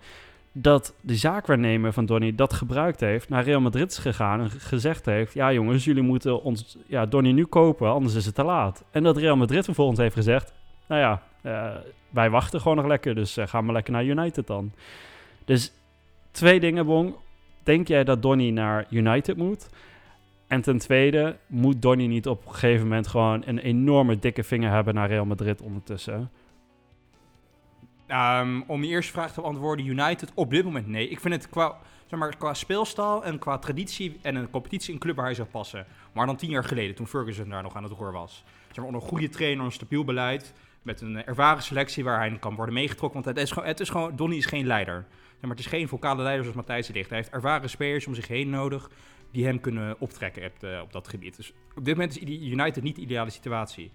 Speaker 2: dat de zaakwaarnemer van Donny dat gebruikt heeft, naar Real Madrid is gegaan en gezegd heeft: Ja, jongens, jullie moeten ons ja, Donny nu kopen, anders is het te laat. En dat Real Madrid vervolgens heeft gezegd: Nou ja, uh, wij wachten gewoon nog lekker, dus uh, gaan we lekker naar United dan. Dus twee dingen, Bong. Denk jij dat Donny naar United moet? En ten tweede, moet Donny niet op een gegeven moment gewoon een enorme dikke vinger hebben naar Real Madrid ondertussen?
Speaker 1: Um, om je eerste vraag te beantwoorden, United op dit moment nee. Ik vind het qua, zeg maar, qua speelstijl en qua traditie en een competitie een club waar hij zou passen. Maar dan tien jaar geleden, toen Ferguson daar nog aan het roer was. Zeg maar, onder een goede trainer, een stabiel beleid. met een ervaren selectie waar hij kan worden meegetrokken. Want het is gewoon, het is gewoon Donny is geen leider. maar het is geen vocale leider zoals Matthijs Dicht. Hij heeft ervaren spelers om zich heen nodig die hem kunnen optrekken op, op dat gebied. Dus op dit moment is United niet de ideale situatie.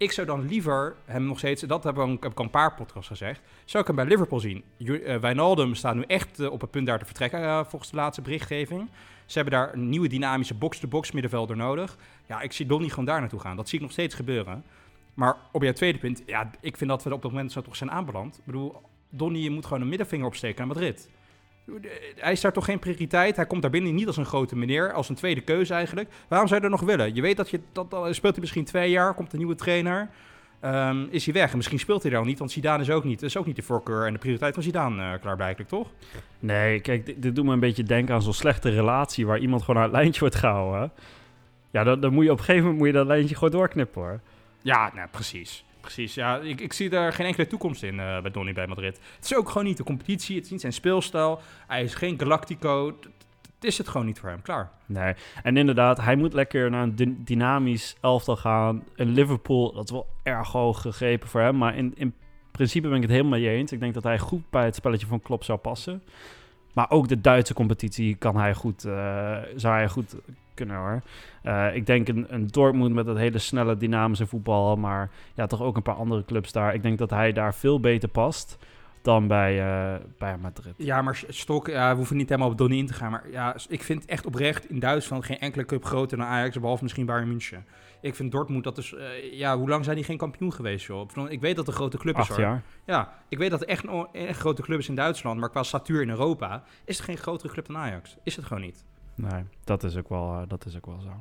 Speaker 1: Ik zou dan liever hem nog steeds, dat heb ik, heb ik al een paar podcasts gezegd, zou ik hem bij Liverpool zien. Uh, Wijnaldum staat nu echt op het punt daar te vertrekken volgens de laatste berichtgeving. Ze hebben daar een nieuwe dynamische box-to-box middenvelder nodig. Ja, ik zie Donny gewoon daar naartoe gaan. Dat zie ik nog steeds gebeuren. Maar op jouw tweede punt, ja, ik vind dat we op dat moment zo toch zijn aanbeland. Ik bedoel, Donny moet gewoon een middenvinger opsteken aan Madrid. Hij is daar toch geen prioriteit. Hij komt daar binnen niet als een grote meneer, als een tweede keuze eigenlijk. Waarom zou je er nog willen? Je weet dat je dat dan speelt hij misschien twee jaar, komt een nieuwe trainer. Um, is hij weg. En misschien speelt hij daar al niet, want Zidane is ook niet, is ook niet de voorkeur en de prioriteit van Zidane uh, klaarblijkelijk, toch?
Speaker 2: Nee, kijk, dit, dit, doet me een beetje denken aan zo'n slechte relatie waar iemand gewoon aan het lijntje wordt gehouden. Ja, dan, dan moet je op een gegeven moment moet je dat lijntje gewoon doorknippen hoor.
Speaker 1: Ja, nou, precies. Precies, ja. Ik, ik zie daar geen enkele toekomst in uh, bij Donny bij Madrid. Het is ook gewoon niet de competitie, het is niet zijn speelstijl. Hij is geen Galactico. Het is het gewoon niet voor hem, klaar.
Speaker 2: Nee, en inderdaad, hij moet lekker naar een dynamisch elftal gaan. Een Liverpool, dat is wel erg hoog gegrepen voor hem. Maar in, in principe ben ik het helemaal mee eens. Ik denk dat hij goed bij het spelletje van Klopp zou passen. Maar ook de Duitse competitie kan hij goed, uh, zou hij goed kunnen hoor. Uh, ik denk een, een Dortmund met dat hele snelle dynamische voetbal, maar ja, toch ook een paar andere clubs daar. Ik denk dat hij daar veel beter past dan bij, uh, bij Madrid.
Speaker 1: Ja, maar Stok, we hoeven niet helemaal op Donny in te gaan. Maar ja, ik vind echt oprecht in Duitsland geen enkele club groter dan Ajax, behalve misschien Bayern München. Ik vind Dortmund, dat is, uh, ja, hoe lang zijn die geen kampioen geweest, joh? Ik weet dat een grote club
Speaker 2: Acht
Speaker 1: is,
Speaker 2: hoor. jaar.
Speaker 1: Ja, ik weet dat het echt een, echt grote club is in Duitsland, maar qua statuur in Europa is het geen grotere club dan Ajax. Is het gewoon niet.
Speaker 2: Nee, dat is ook wel, uh, dat is ook wel zo.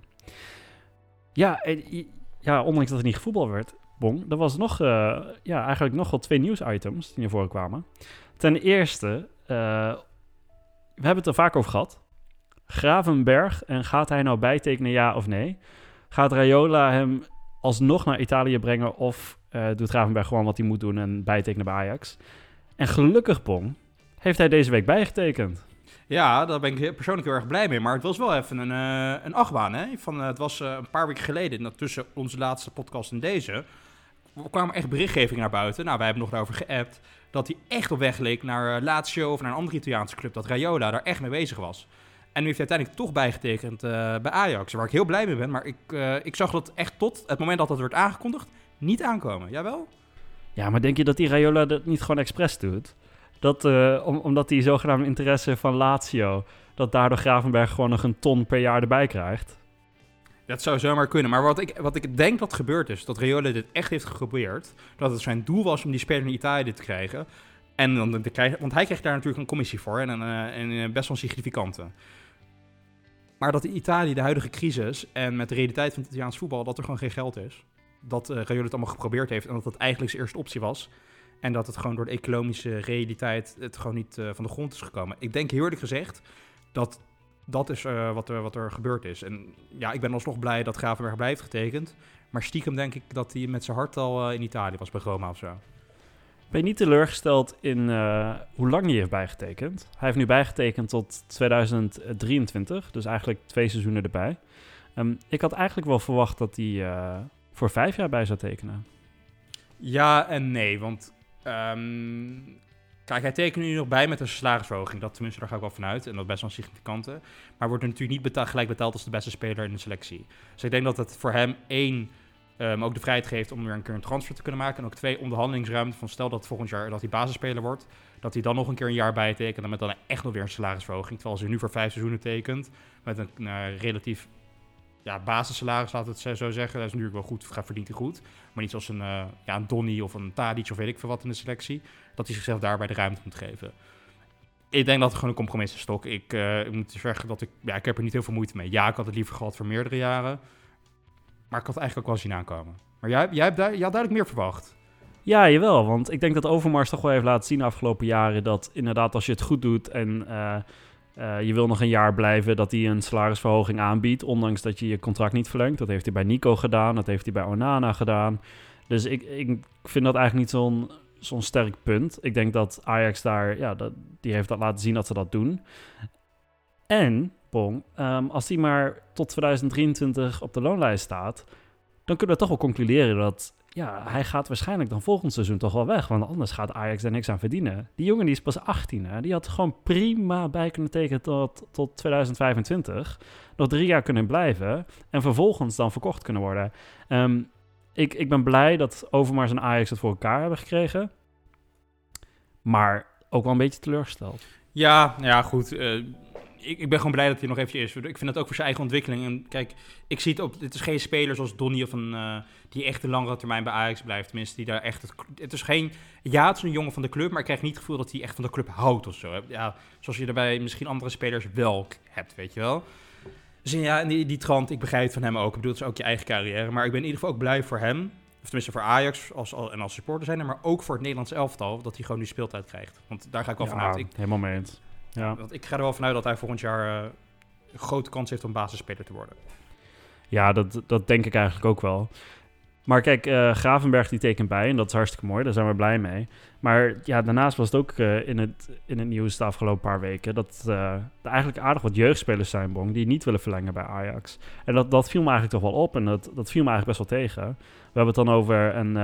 Speaker 2: Ja, ja, ondanks dat het niet gevoetbal werd, Bong, er was nog, uh, ja, eigenlijk nog wel twee nieuwsitems die naar voren kwamen. Ten eerste, we hebben het er vaak over gehad. Gravenberg, en gaat hij nou bijtekenen ja of nee? Gaat Raiola hem alsnog naar Italië brengen of uh, doet Gravenberg gewoon wat hij moet doen en bijtekenen bij Ajax? En gelukkig, Bong, heeft hij deze week bijgetekend.
Speaker 1: Ja, daar ben ik persoonlijk heel erg blij mee. Maar het was wel even een, uh, een achtbaan. Hè? Van, uh, het was een paar weken geleden, tussen onze laatste podcast en deze, kwamen echt berichtgevingen naar buiten. Nou, wij hebben nog daarover geappt. Dat hij echt op weg leek naar Lazio of naar een andere Italiaanse club. Dat Raiola daar echt mee bezig was. En nu heeft hij uiteindelijk toch bijgetekend bij Ajax. Waar ik heel blij mee ben. Maar ik, ik zag dat echt tot het moment dat dat werd aangekondigd niet aankomen. Jawel?
Speaker 2: Ja, maar denk je dat die Raiola dat niet gewoon expres doet? Dat, uh, om, omdat die zogenaamde interesse van Lazio, dat daardoor Gravenberg gewoon nog een ton per jaar erbij krijgt.
Speaker 1: Dat zou zomaar kunnen. Maar wat ik, wat ik denk dat gebeurd is, dat Raiola dit echt heeft geprobeerd. Dat het zijn doel was om die speler in Italië te krijgen. En dan te krijgen, want hij kreeg daar natuurlijk een commissie voor. En, een, en best wel een significante. Maar dat in Italië de huidige crisis en met de realiteit van het Italiaans voetbal, dat er gewoon geen geld is. Dat uh, het allemaal geprobeerd heeft en dat dat eigenlijk zijn eerste optie was. En dat het gewoon door de economische realiteit het gewoon niet uh, van de grond is gekomen. Ik denk heel eerlijk gezegd dat dat is uh, wat, er, wat er gebeurd is. En ja, ik ben alsnog blij dat Gravenberg blijft getekend. Maar stiekem denk ik dat hij met zijn hart al in Italië was bij Roma of zo.
Speaker 2: Ben je niet teleurgesteld in hoe lang hij heeft bijgetekend? Hij heeft nu bijgetekend tot 2023, dus eigenlijk twee seizoenen erbij. Um, ik had eigenlijk wel verwacht dat hij voor vijf jaar bij zou tekenen.
Speaker 1: Ja en nee, want Um, kijk, hij tekent nu nog bij met een salarisverhoging. Dat tenminste, daar ga ik wel vanuit. En dat best wel significante. Maar wordt natuurlijk niet betaald, gelijk betaald als de beste speler in de selectie. Dus ik denk dat het voor hem één... Um, ook de vrijheid geeft om weer een keer een transfer te kunnen maken. En ook twee, onderhandelingsruimte van stel dat volgend jaar dat hij basisspeler wordt. Dat hij dan nog een keer een jaar bijtekent. En met dan echt nog weer een salarisverhoging. Terwijl ze nu voor vijf seizoenen tekent. Met een uh, relatief ja, basissalaris, laat het zo zeggen. Dat is natuurlijk wel goed, gaat verdient hij goed. Maar niet zoals een, uh, ja, een Donny of een Tadic of weet ik veel wat in de selectie. Dat hij zichzelf daarbij de ruimte moet geven. Ik denk dat het gewoon een compromis is, Stok. Ik, uh, ik moet zeggen dat ik... Ja, ik heb er niet heel veel moeite mee. Ja, ik had het liever gehad voor meerdere jaren. Maar ik had eigenlijk ook wel zien aankomen. Maar jij, hebt jij had duidelijk meer verwacht.
Speaker 2: Ja, jawel. Want ik denk dat Overmars toch wel heeft laten zien de afgelopen jaren... dat inderdaad als je het goed doet en... Uh, uh, je wil nog een jaar blijven dat hij een salarisverhoging aanbiedt, ondanks dat je je contract niet verlengt. Dat heeft hij bij Nico gedaan, dat heeft hij bij Onana gedaan. Dus ik, ik vind dat eigenlijk niet zo'n zo'n sterk punt. Ik denk dat Ajax daar, ja, dat, die heeft dat laten zien dat ze dat doen. En, Um, als hij maar tot 2023 op de loonlijst staat, dan kunnen we toch wel concluderen dat ja, hij gaat waarschijnlijk dan volgend seizoen toch wel weg. Want anders gaat Ajax er niks aan verdienen. Die jongen die is pas 18. Hè? Die had gewoon prima bij kunnen tekenen tot, tot 2025. Nog drie jaar kunnen blijven. En vervolgens dan verkocht kunnen worden. Ehm, ik, ik ben blij dat Overmars en Ajax het voor elkaar hebben gekregen. Maar ook wel een beetje teleurgesteld.
Speaker 1: Ja, ja goed. Uh, ik, ik ben gewoon blij dat hij nog eventjes is. Ik vind dat ook voor zijn eigen ontwikkeling. En kijk, ik zie het ook. Het is geen speler zoals Donny of een, uh, die echt een langere termijn bij Ajax blijft. Tenminste, die daar echt. Het, het is geen. Ja, het is een jongen van de club, maar ik krijg niet het gevoel dat hij echt van de club houdt of zo. Ja, zoals je er bij misschien andere spelers wel hebt, weet je wel. Dus ja, die, die trant, ik begrijp het van hem ook. Ik bedoel, het is ook je eigen carrière. Maar ik ben in ieder geval ook blij voor hem. Of tenminste voor Ajax als, en als supporter zijn. Maar ook voor het Nederlands elftal. Dat hij gewoon nu speeltijd krijgt. Want daar ga ik wel
Speaker 2: ja,
Speaker 1: vanuit. Ik,
Speaker 2: helemaal mee eens. Ja.
Speaker 1: Want ik ga er wel vanuit dat hij volgend jaar uh, een grote kans heeft om basisspeler te worden.
Speaker 2: Ja, dat, dat denk ik eigenlijk ook wel. Maar kijk, uh, Gravenberg die tekent bij en dat is hartstikke mooi, daar zijn we blij mee. Maar ja, daarnaast was het ook uh, in, het, in het nieuws de afgelopen paar weken dat uh, er eigenlijk aardig wat jeugdspelers zijn, Bong, die niet willen verlengen bij Ajax. En dat, dat viel me eigenlijk toch wel op en dat, dat viel me eigenlijk best wel tegen. We hebben het dan over een,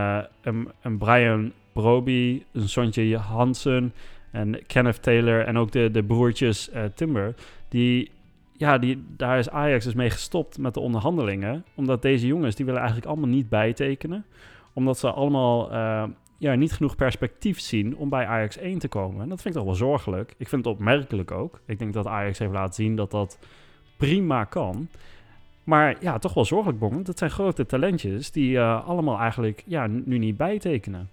Speaker 2: een, een Brian Broby, een Sontje Hansen en Kenneth Taylor en ook de, de broertjes Timber, die ja, die, daar is Ajax dus mee gestopt met de onderhandelingen. Omdat deze jongens, die willen eigenlijk allemaal niet bijtekenen. Omdat ze allemaal uh, ja, niet genoeg perspectief zien om bij Ajax 1 te komen. En dat vind ik toch wel zorgelijk. Ik vind het opmerkelijk ook. Ik denk dat Ajax heeft laten zien dat dat prima kan. Maar ja, toch wel zorgelijk, Bong. Dat zijn grote talentjes die uh, allemaal eigenlijk ja, nu niet bijtekenen.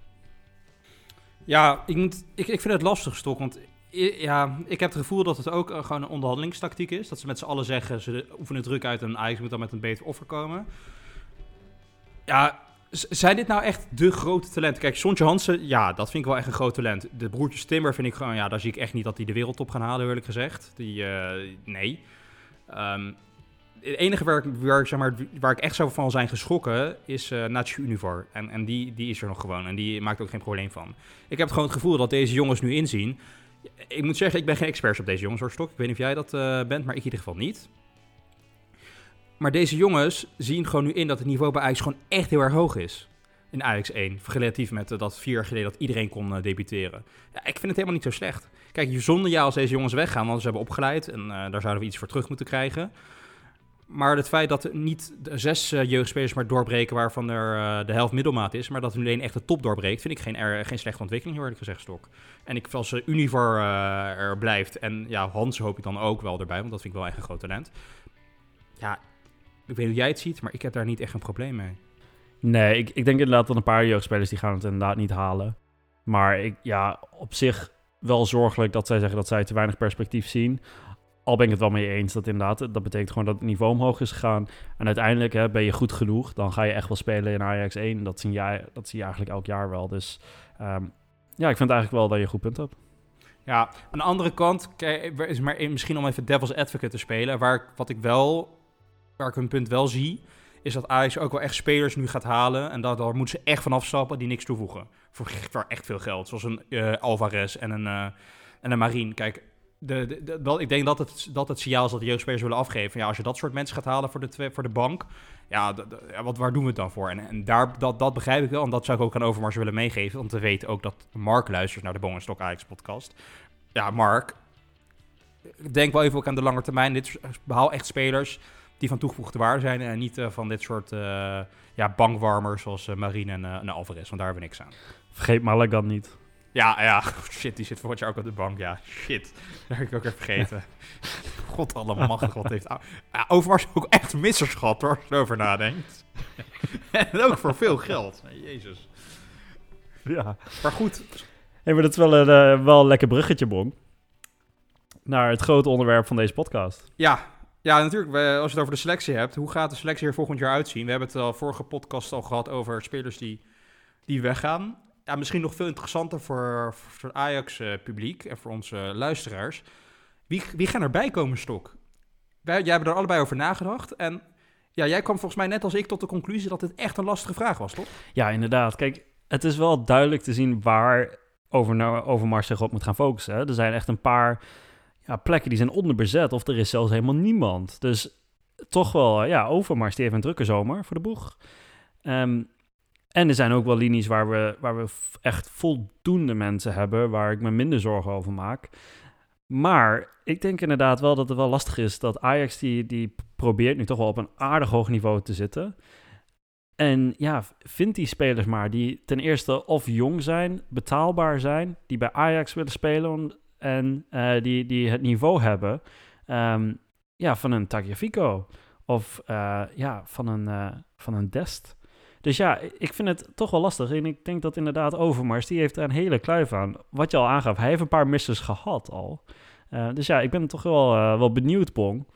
Speaker 1: Ja, ik, ik, vind het lastig, Stok. Want ja, ik heb het gevoel dat het ook uh, gewoon een onderhandelingstactiek is. Dat ze met z'n allen zeggen, ze oefenen druk uit en Ajax moet dan met een beter offer komen. Ja, zijn dit nou echt de grote talenten? Kijk, Sontje Hansen, ja, dat vind ik wel echt een groot talent. De broertjes Timber vind ik gewoon, ja, daar zie ik echt niet dat die de wereldtop gaan halen, eerlijk gezegd. Die, uh, nee. Um, het enige waar, waar, zeg maar, waar ik echt zo van zijn geschrokken is uh, Nacho Univar. En, en die, die is er nog gewoon en die maakt ook geen probleem van. Ik heb gewoon het gevoel dat deze jongens nu inzien ik moet zeggen, ik ben geen expert op deze jongens, hoor, Stok. Ik weet niet of jij dat uh, bent, maar ik in ieder geval niet. Maar deze jongens zien gewoon nu in dat het niveau bij Ajax gewoon echt heel erg hoog is. In Ajax 1, relatief met uh, dat vier jaar geleden dat iedereen kon uh, debuteren. Ja, ik vind het helemaal niet zo slecht. Kijk, zonder ja als deze jongens weggaan, want ze hebben opgeleid en daar zouden we iets voor terug moeten krijgen. Maar het feit dat niet zes uh, jeugdspelers maar doorbreken waarvan er uh, de helft middelmaat is, maar dat er alleen echt de top doorbreekt, vind ik geen, geen slechte ontwikkeling, hoor ik gezegd, Stok. En ik, als uh, Univar er blijft, en ja, Hans hoop ik dan ook wel erbij, want dat vind ik wel echt een groot talent. Ja, ik weet hoe jij het ziet, maar ik heb daar niet echt een probleem mee.
Speaker 2: Nee, ik, ik denk inderdaad dat een paar jeugdspelers die gaan het inderdaad niet halen. Maar ik, ja, op zich wel zorgelijk dat zij zeggen dat zij te weinig perspectief zien. Al ben ik het wel mee eens dat inderdaad, dat betekent gewoon dat het niveau omhoog is gegaan. En uiteindelijk hè, ben je goed genoeg, dan ga je echt wel spelen in Ajax 1. Dat zie je, dat zie je eigenlijk elk jaar wel. Dus um, ja, ik vind eigenlijk wel dat je een goed punt hebt.
Speaker 1: Ja, aan de andere kant is maar misschien om even devil's advocate te spelen. Waar, wat ik wel, waar ik een punt wel zie, is dat Ajax ook wel echt spelers nu gaat halen. En dat, daar moeten ze echt van afstappen die niks toevoegen. Voor, echt veel geld. Zoals een uh, Alvarez en een, uh, en een Marine. Kijk, de, ik denk dat het, dat het signaal is dat de jeugdspelers willen afgeven. Ja, als je dat soort mensen gaat halen voor de, voor de bank, ja, wat, waar doen we het dan voor? En, en daar, dat, dat begrijp ik wel. En dat zou ik ook aan Overmars willen meegeven. Om te weten ook dat Mark luistert naar de Bong Stok Ajax podcast. Ja, Mark, denk wel even ook aan de lange termijn. Dit behaal echt spelers die van toegevoegde waarde zijn. En niet uh, van dit soort uh, ja, bankwarmers zoals uh, Marine en, en Alvarez. Want daar hebben we niks aan.
Speaker 2: Vergeet Malagan niet.
Speaker 1: Ja, ja, shit, die zit volgend jaar ook op de bank. Ja, shit. Dat heb ik ook even vergeten. God allemachtig, wat heeft... Ja, Overmars ook echt misserschat, hoor, als je erover nadenkt. en ook voor veel geld. Jezus.
Speaker 2: Ja.
Speaker 1: Maar goed.
Speaker 2: Hey, maar dat is wel een, uh, wel een lekker bruggetje, Bong. Naar het grote onderwerp van deze podcast.
Speaker 1: Ja, ja, natuurlijk. als je het over de selectie hebt, hoe gaat de selectie er volgend jaar uitzien? We hebben het al vorige podcast al gehad over spelers die, die weggaan ja, misschien nog veel interessanter voor, het Ajax-publiek en voor onze luisteraars. Wie, wie gaan erbij komen, Stok? Wij, jij hebt er allebei over nagedacht. En ja, jij kwam volgens mij net als ik tot de conclusie dat het echt een lastige vraag was, toch?
Speaker 2: Ja, inderdaad. Kijk, het is wel duidelijk te zien waar over, nou, Overmars zich op moet gaan focussen. Hè? Er zijn echt een paar ja, plekken die zijn onderbezet of er is zelfs helemaal niemand. Dus toch wel, ja, Overmars die heeft een drukke zomer voor de boeg. Um, En er zijn ook wel linies waar we, waar we echt voldoende mensen hebben, waar ik me minder zorgen over maak. Maar ik denk inderdaad wel dat het wel lastig is dat Ajax die, die probeert nu toch wel op een aardig hoog niveau te zitten. En ja, vindt die spelers maar die ten eerste of jong zijn, betaalbaar zijn, die bij Ajax willen spelen en uh, die, die het niveau hebben um, ja, van een Tagliafico of uh, ja, van een, uh, van een Dest. Dus ja, ik vind het toch wel lastig. En ik denk dat inderdaad Overmars, die heeft er een hele kluif aan. Wat je al aangaf, hij heeft een paar misses gehad al. dus ja, ik ben toch wel, wel benieuwd, Pong.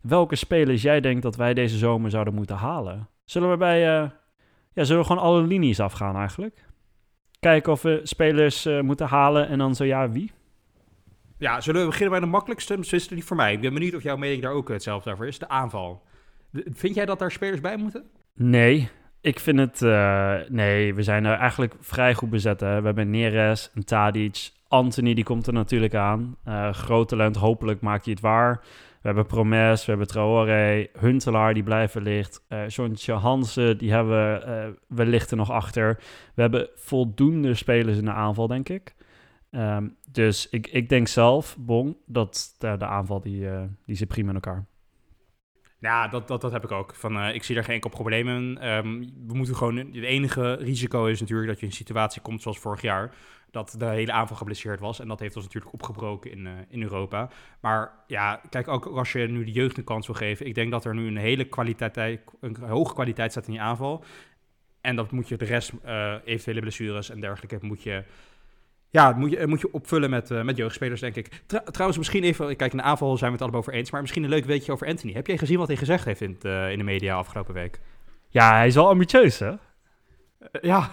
Speaker 2: Welke spelers jij denkt dat wij deze zomer zouden moeten halen? Zullen we bij... ja, zullen we gewoon alle linies afgaan eigenlijk? Kijken of we spelers moeten halen en dan zo ja, wie?
Speaker 1: Ja, zullen we beginnen bij de makkelijkste? Beslist die voor mij. Ik ben benieuwd of jouw mening daar ook hetzelfde over is. De aanval. Vind jij dat daar spelers bij moeten?
Speaker 2: Nee, ik vind het... Uh, nee, we zijn er eigenlijk vrij goed bezet. Hè? We hebben Neres, een Tadic, Anthony, die komt er natuurlijk aan. Uh, groot talent, hopelijk maakt hij het waar. We hebben Promes, we hebben Traoré, Huntelaar, die blijven licht. Uh, Jontje Hansen, die hebben we uh, wellicht er nog achter. We hebben voldoende spelers in de aanval, denk ik. Um, dus ik, ik denk zelf, Bon, dat de, aanval die, die zit prima in elkaar.
Speaker 1: Ja, dat, dat, dat heb ik ook. Van, uh, ik zie daar geen enkel probleem in. Um, we moeten gewoon. Het enige risico is natuurlijk dat je in een situatie komt zoals vorig jaar. Dat de hele aanval geblesseerd was. En dat heeft ons natuurlijk opgebroken in, uh, in Europa. Maar ja, kijk, ook als je nu de jeugd een kans wil geven. Ik denk dat er nu een hele kwaliteit, een hoge kwaliteit staat in je aanval. En dat moet je de rest, eventuele blessures en dergelijke, moet je ja, moet je, moet je opvullen met, uh, met jeugdspelers, denk ik. trouwens, misschien even, kijk, in de aanval zijn we het allemaal over eens, maar misschien een leuk weetje over Anthony. Heb jij gezien wat hij gezegd heeft in, uh, in de media afgelopen week?
Speaker 2: Ja, hij is wel ambitieus, hè? Uh,
Speaker 1: ja,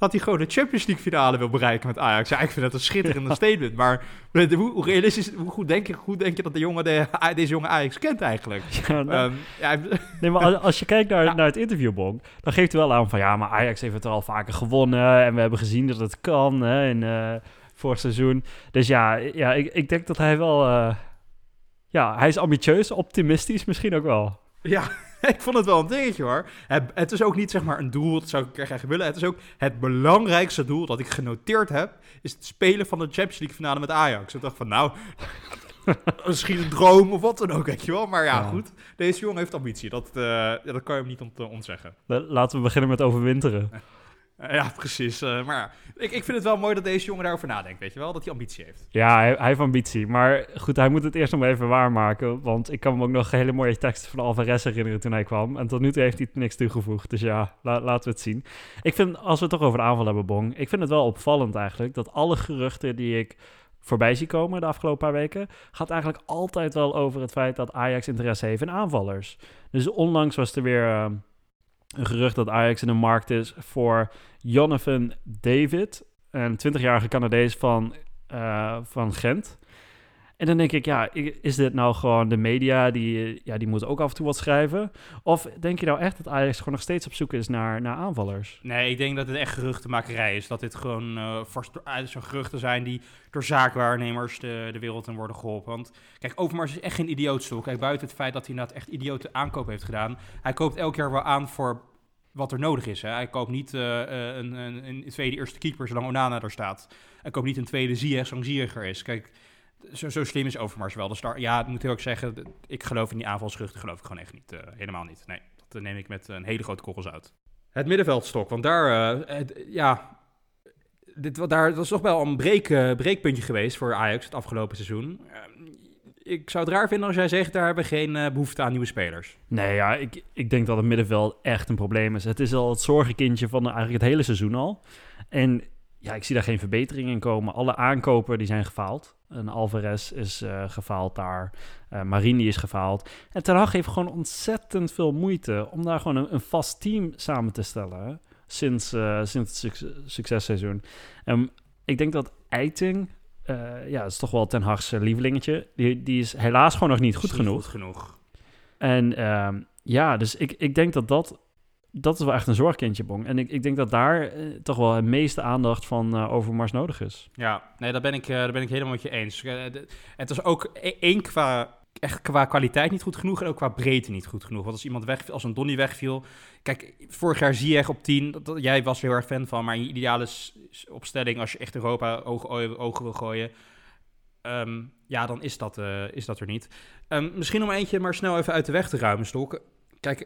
Speaker 1: dat hij gewoon de Champions League finale wil bereiken met Ajax. Ja, ik vind dat een schitterende statement. Maar hoe, hoe, realistisch, hoe goed denk je, hoe denk je dat de jongen de, deze jonge Ajax kent eigenlijk? Ja,
Speaker 2: nou, um, ja. Nee, maar als, je kijkt naar, naar het interviewbon, dan geeft hij wel aan van ja, maar Ajax heeft het al vaker gewonnen. En we hebben gezien dat het kan hè, in uh, vorig seizoen. Dus ja, ja ik, ik denk dat hij wel... Uh, ja, hij is ambitieus, optimistisch misschien ook wel.
Speaker 1: Ja, ik vond het wel een dingetje hoor. Het, het, is ook niet zeg maar een doel, dat zou ik graag willen. Het is ook het belangrijkste doel dat ik genoteerd heb, is het spelen van de Champions League finale met Ajax. Ik dacht van nou, misschien een droom of wat dan ook, weet je wel. Maar ja, ja. goed. Deze jongen heeft ambitie. Dat, uh, dat kan je hem niet ont ontzeggen.
Speaker 2: Laten we beginnen met overwinteren.
Speaker 1: Ja, precies. Uh, maar ik, ik vind het wel mooi dat deze jongen daarover nadenkt, weet je wel? Dat hij ambitie heeft.
Speaker 2: Ja, hij, hij, heeft ambitie. Maar goed, hij moet het eerst nog even waarmaken. Want ik kan me ook nog hele mooie teksten van Alvarez herinneren toen hij kwam. En tot nu toe heeft hij niks toegevoegd. Dus ja, la, laten we het zien. Ik vind, als we het toch over de aanval hebben, Bong. Ik vind het wel opvallend eigenlijk dat alle geruchten die ik voorbij zie komen de afgelopen paar weken, gaat eigenlijk altijd wel over het feit dat Ajax interesse heeft in aanvallers. Dus onlangs was er weer... Uh, een gerucht dat Ajax in de markt is voor Jonathan David, een 20-jarige Canadees van, uh, van Gent. En dan denk ik, ja, is dit nou gewoon de media die, ja, die moeten ook af en toe wat schrijven? Of denk je nou echt dat Ajax gewoon nog steeds op zoek is naar, naar aanvallers?
Speaker 1: Nee, ik denk dat het echt geruchtenmakerij is. Dat dit gewoon uh, zo'n geruchten zijn die door zaakwaarnemers de, de wereld in worden geholpen. Want kijk, Overmars is echt geen idioot Kijk, buiten het feit dat hij inderdaad echt idiote aankoop heeft gedaan. Hij koopt elk jaar wel aan voor wat er nodig is. Hè. Hij koopt niet uh, een, een, een, tweede eerste keeper zolang Onana er staat. Hij koopt niet een tweede Ziyech zolang Ziyech er is. Kijk, zo, zo, slim is Overmars wel. Daar, ja, moet ik ook zeggen, ik geloof in die aanvalsgeruchten geloof ik gewoon echt niet. Uh, helemaal niet. Nee, dat neem ik met een hele grote korrels uit. Het middenveldstok, want daar, ja, dit, daar, dat was toch wel een breek, breekpuntje geweest voor Ajax het afgelopen seizoen ik zou het raar vinden als jij zegt, daar hebben we geen uh, behoefte aan nieuwe spelers.
Speaker 2: Nee, ja, ik, ik denk dat het middenveld echt een probleem is. Het is al het zorgenkindje van eigenlijk het hele seizoen al. En ja, ik zie daar geen verbetering in komen. Alle aankopen die zijn gefaald. En Alvarez is uh, gefaald daar. Uh, Marini is gefaald. En Ten Hag heeft gewoon ontzettend veel moeite om daar gewoon een, een vast team samen te stellen. Sinds, sinds het suc successeizoen. En ik denk dat Eiting uh, ja, dat is toch wel Ten Hag's lievelingetje. Die, die is helaas gewoon nog niet goed genoeg. Goed
Speaker 1: genoeg.
Speaker 2: En uh, ja, dus ik, ik denk dat dat, dat is wel echt een zorgkindje, Bong. En ik, ik denk dat daar uh, toch wel het meeste aandacht van Overmars nodig is.
Speaker 1: Ja, nee, daar ben ik, daar ben ik helemaal met je eens. het is ook e-, één qua echt qua kwaliteit niet goed genoeg en ook qua breedte niet goed genoeg. Want als iemand weg, als een Donny wegviel... Kijk, vorig jaar zie je op 10, dat, dat- jij was er heel erg fan van, maar in je ideale opstelling, als je echt Europa ogen, wil gooien, ehm, ja, dan is dat, eh, is dat er niet. Ehm, misschien om eentje maar snel even uit de weg te ruimen, Stok. Kijk,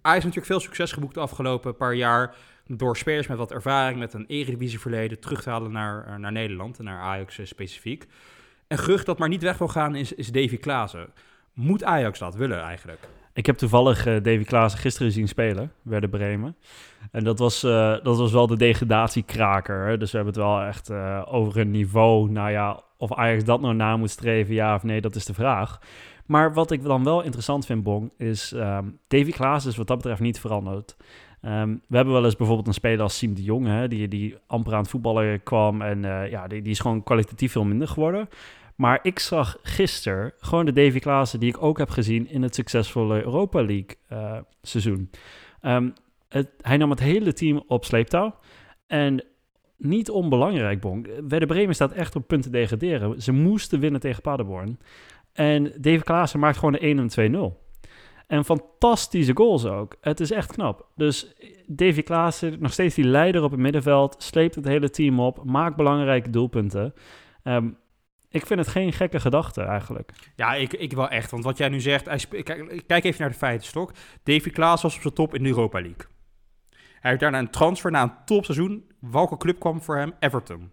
Speaker 1: Ajax heeft natuurlijk veel succes geboekt de afgelopen paar jaar door spelers met wat ervaring, met een eredivisieverleden, terug te halen naar, eh, naar Nederland en naar Ajax eh, specifiek. Een gerucht dat maar niet weg wil gaan is, is Davy Klaassen. Moet Ajax dat willen eigenlijk?
Speaker 2: Ik heb toevallig eh, Davy Klaassen gisteren zien spelen, Werder Bremen. En dat was, eh, dat was wel de degradatiekraker. Hè? Dus we hebben het wel echt eh, over een niveau. Nou ja, of Ajax dat nou na moet streven, ja of nee, dat is de vraag. Maar wat ik dan wel interessant vind, Bong, is ehm Davy Klaassen is wat dat betreft niet veranderd. Ehm, we hebben wel eens bijvoorbeeld een speler als Siem de Jong, hè, die, die amper aan het voetballen kwam. En ja, die, die is gewoon kwalitatief veel minder geworden. Maar ik zag gisteren gewoon de Davy Klaassen die ik ook heb gezien in het succesvolle Europa League eh, seizoen. Ehm, hij nam het hele team op sleeptouw. En niet onbelangrijk, Bonk. Werder Bremen staat echt op punten degraderen. Ze moesten winnen tegen Paderborn. En Davy Klaassen maakt gewoon de 1 en 2-0. En fantastische goals ook. Het is echt knap. Dus Davy Klaassen, nog steeds die leider op het middenveld, sleept het hele team op, maakt belangrijke doelpunten. Ehm, ik vind het geen gekke gedachte eigenlijk.
Speaker 1: Ja, ik, ik wel echt. Want wat jij nu zegt, kijk, kijk even naar de feiten, Stok. Davy Klaas was op zijn top in de Europa League. Hij heeft daarna een transfer na een topseizoen. Welke club kwam voor hem? Everton.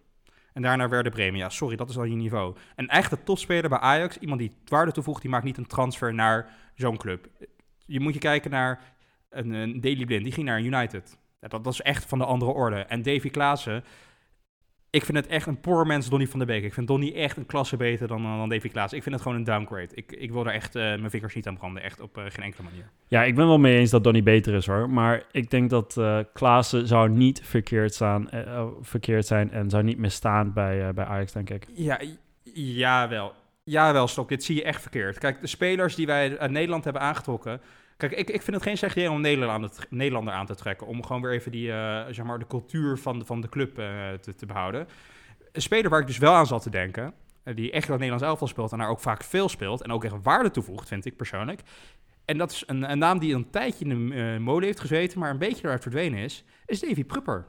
Speaker 1: En daarna Werder Bremen. Ja, sorry, dat is al je niveau. Een echte topspeler bij Ajax, iemand die waarde toevoegt, die maakt niet een transfer naar zo'n club. Je moet je kijken naar een, Daily Blind, die ging naar United. Ja, dat, is echt van de andere orde. En Davy Klaassen, ik vind het echt een poor man's Donny van der Beek. Ik vind Donny echt een klasse beter dan, dan Davy Klaassen. Ik vind het gewoon een downgrade. Ik, ik wil daar echt eh, mijn vingers niet aan branden. Echt op eh, geen enkele manier.
Speaker 2: Ja, ik ben wel mee eens dat Donny beter is hoor. Maar ik denk dat eh Klaassen zou niet verkeerd, staan, eh, eh, verkeerd zijn en zou niet meer staan bij, eh, bij Ajax, denk ik.
Speaker 1: Ja, jawel. Jawel, Stok, dit zie je echt verkeerd. Kijk, de spelers die wij uit Nederland hebben aangetrokken... Kijk, ik, ik vind het geen slecht idee om Nederlander, aan te- trekken. Om gewoon weer even die, eh, zeg maar, de cultuur van de, van de club eh, te, te behouden. Een speler waar ik dus wel aan zat te denken... eh, die echt het Nederlands elftal speelt en daar ook vaak veel speelt... en ook echt waarde toevoegt, vind ik persoonlijk... En dat is een, een naam die een tijdje in de molen heeft gezeten... maar een beetje eruit verdwenen is... is Davy Prupper.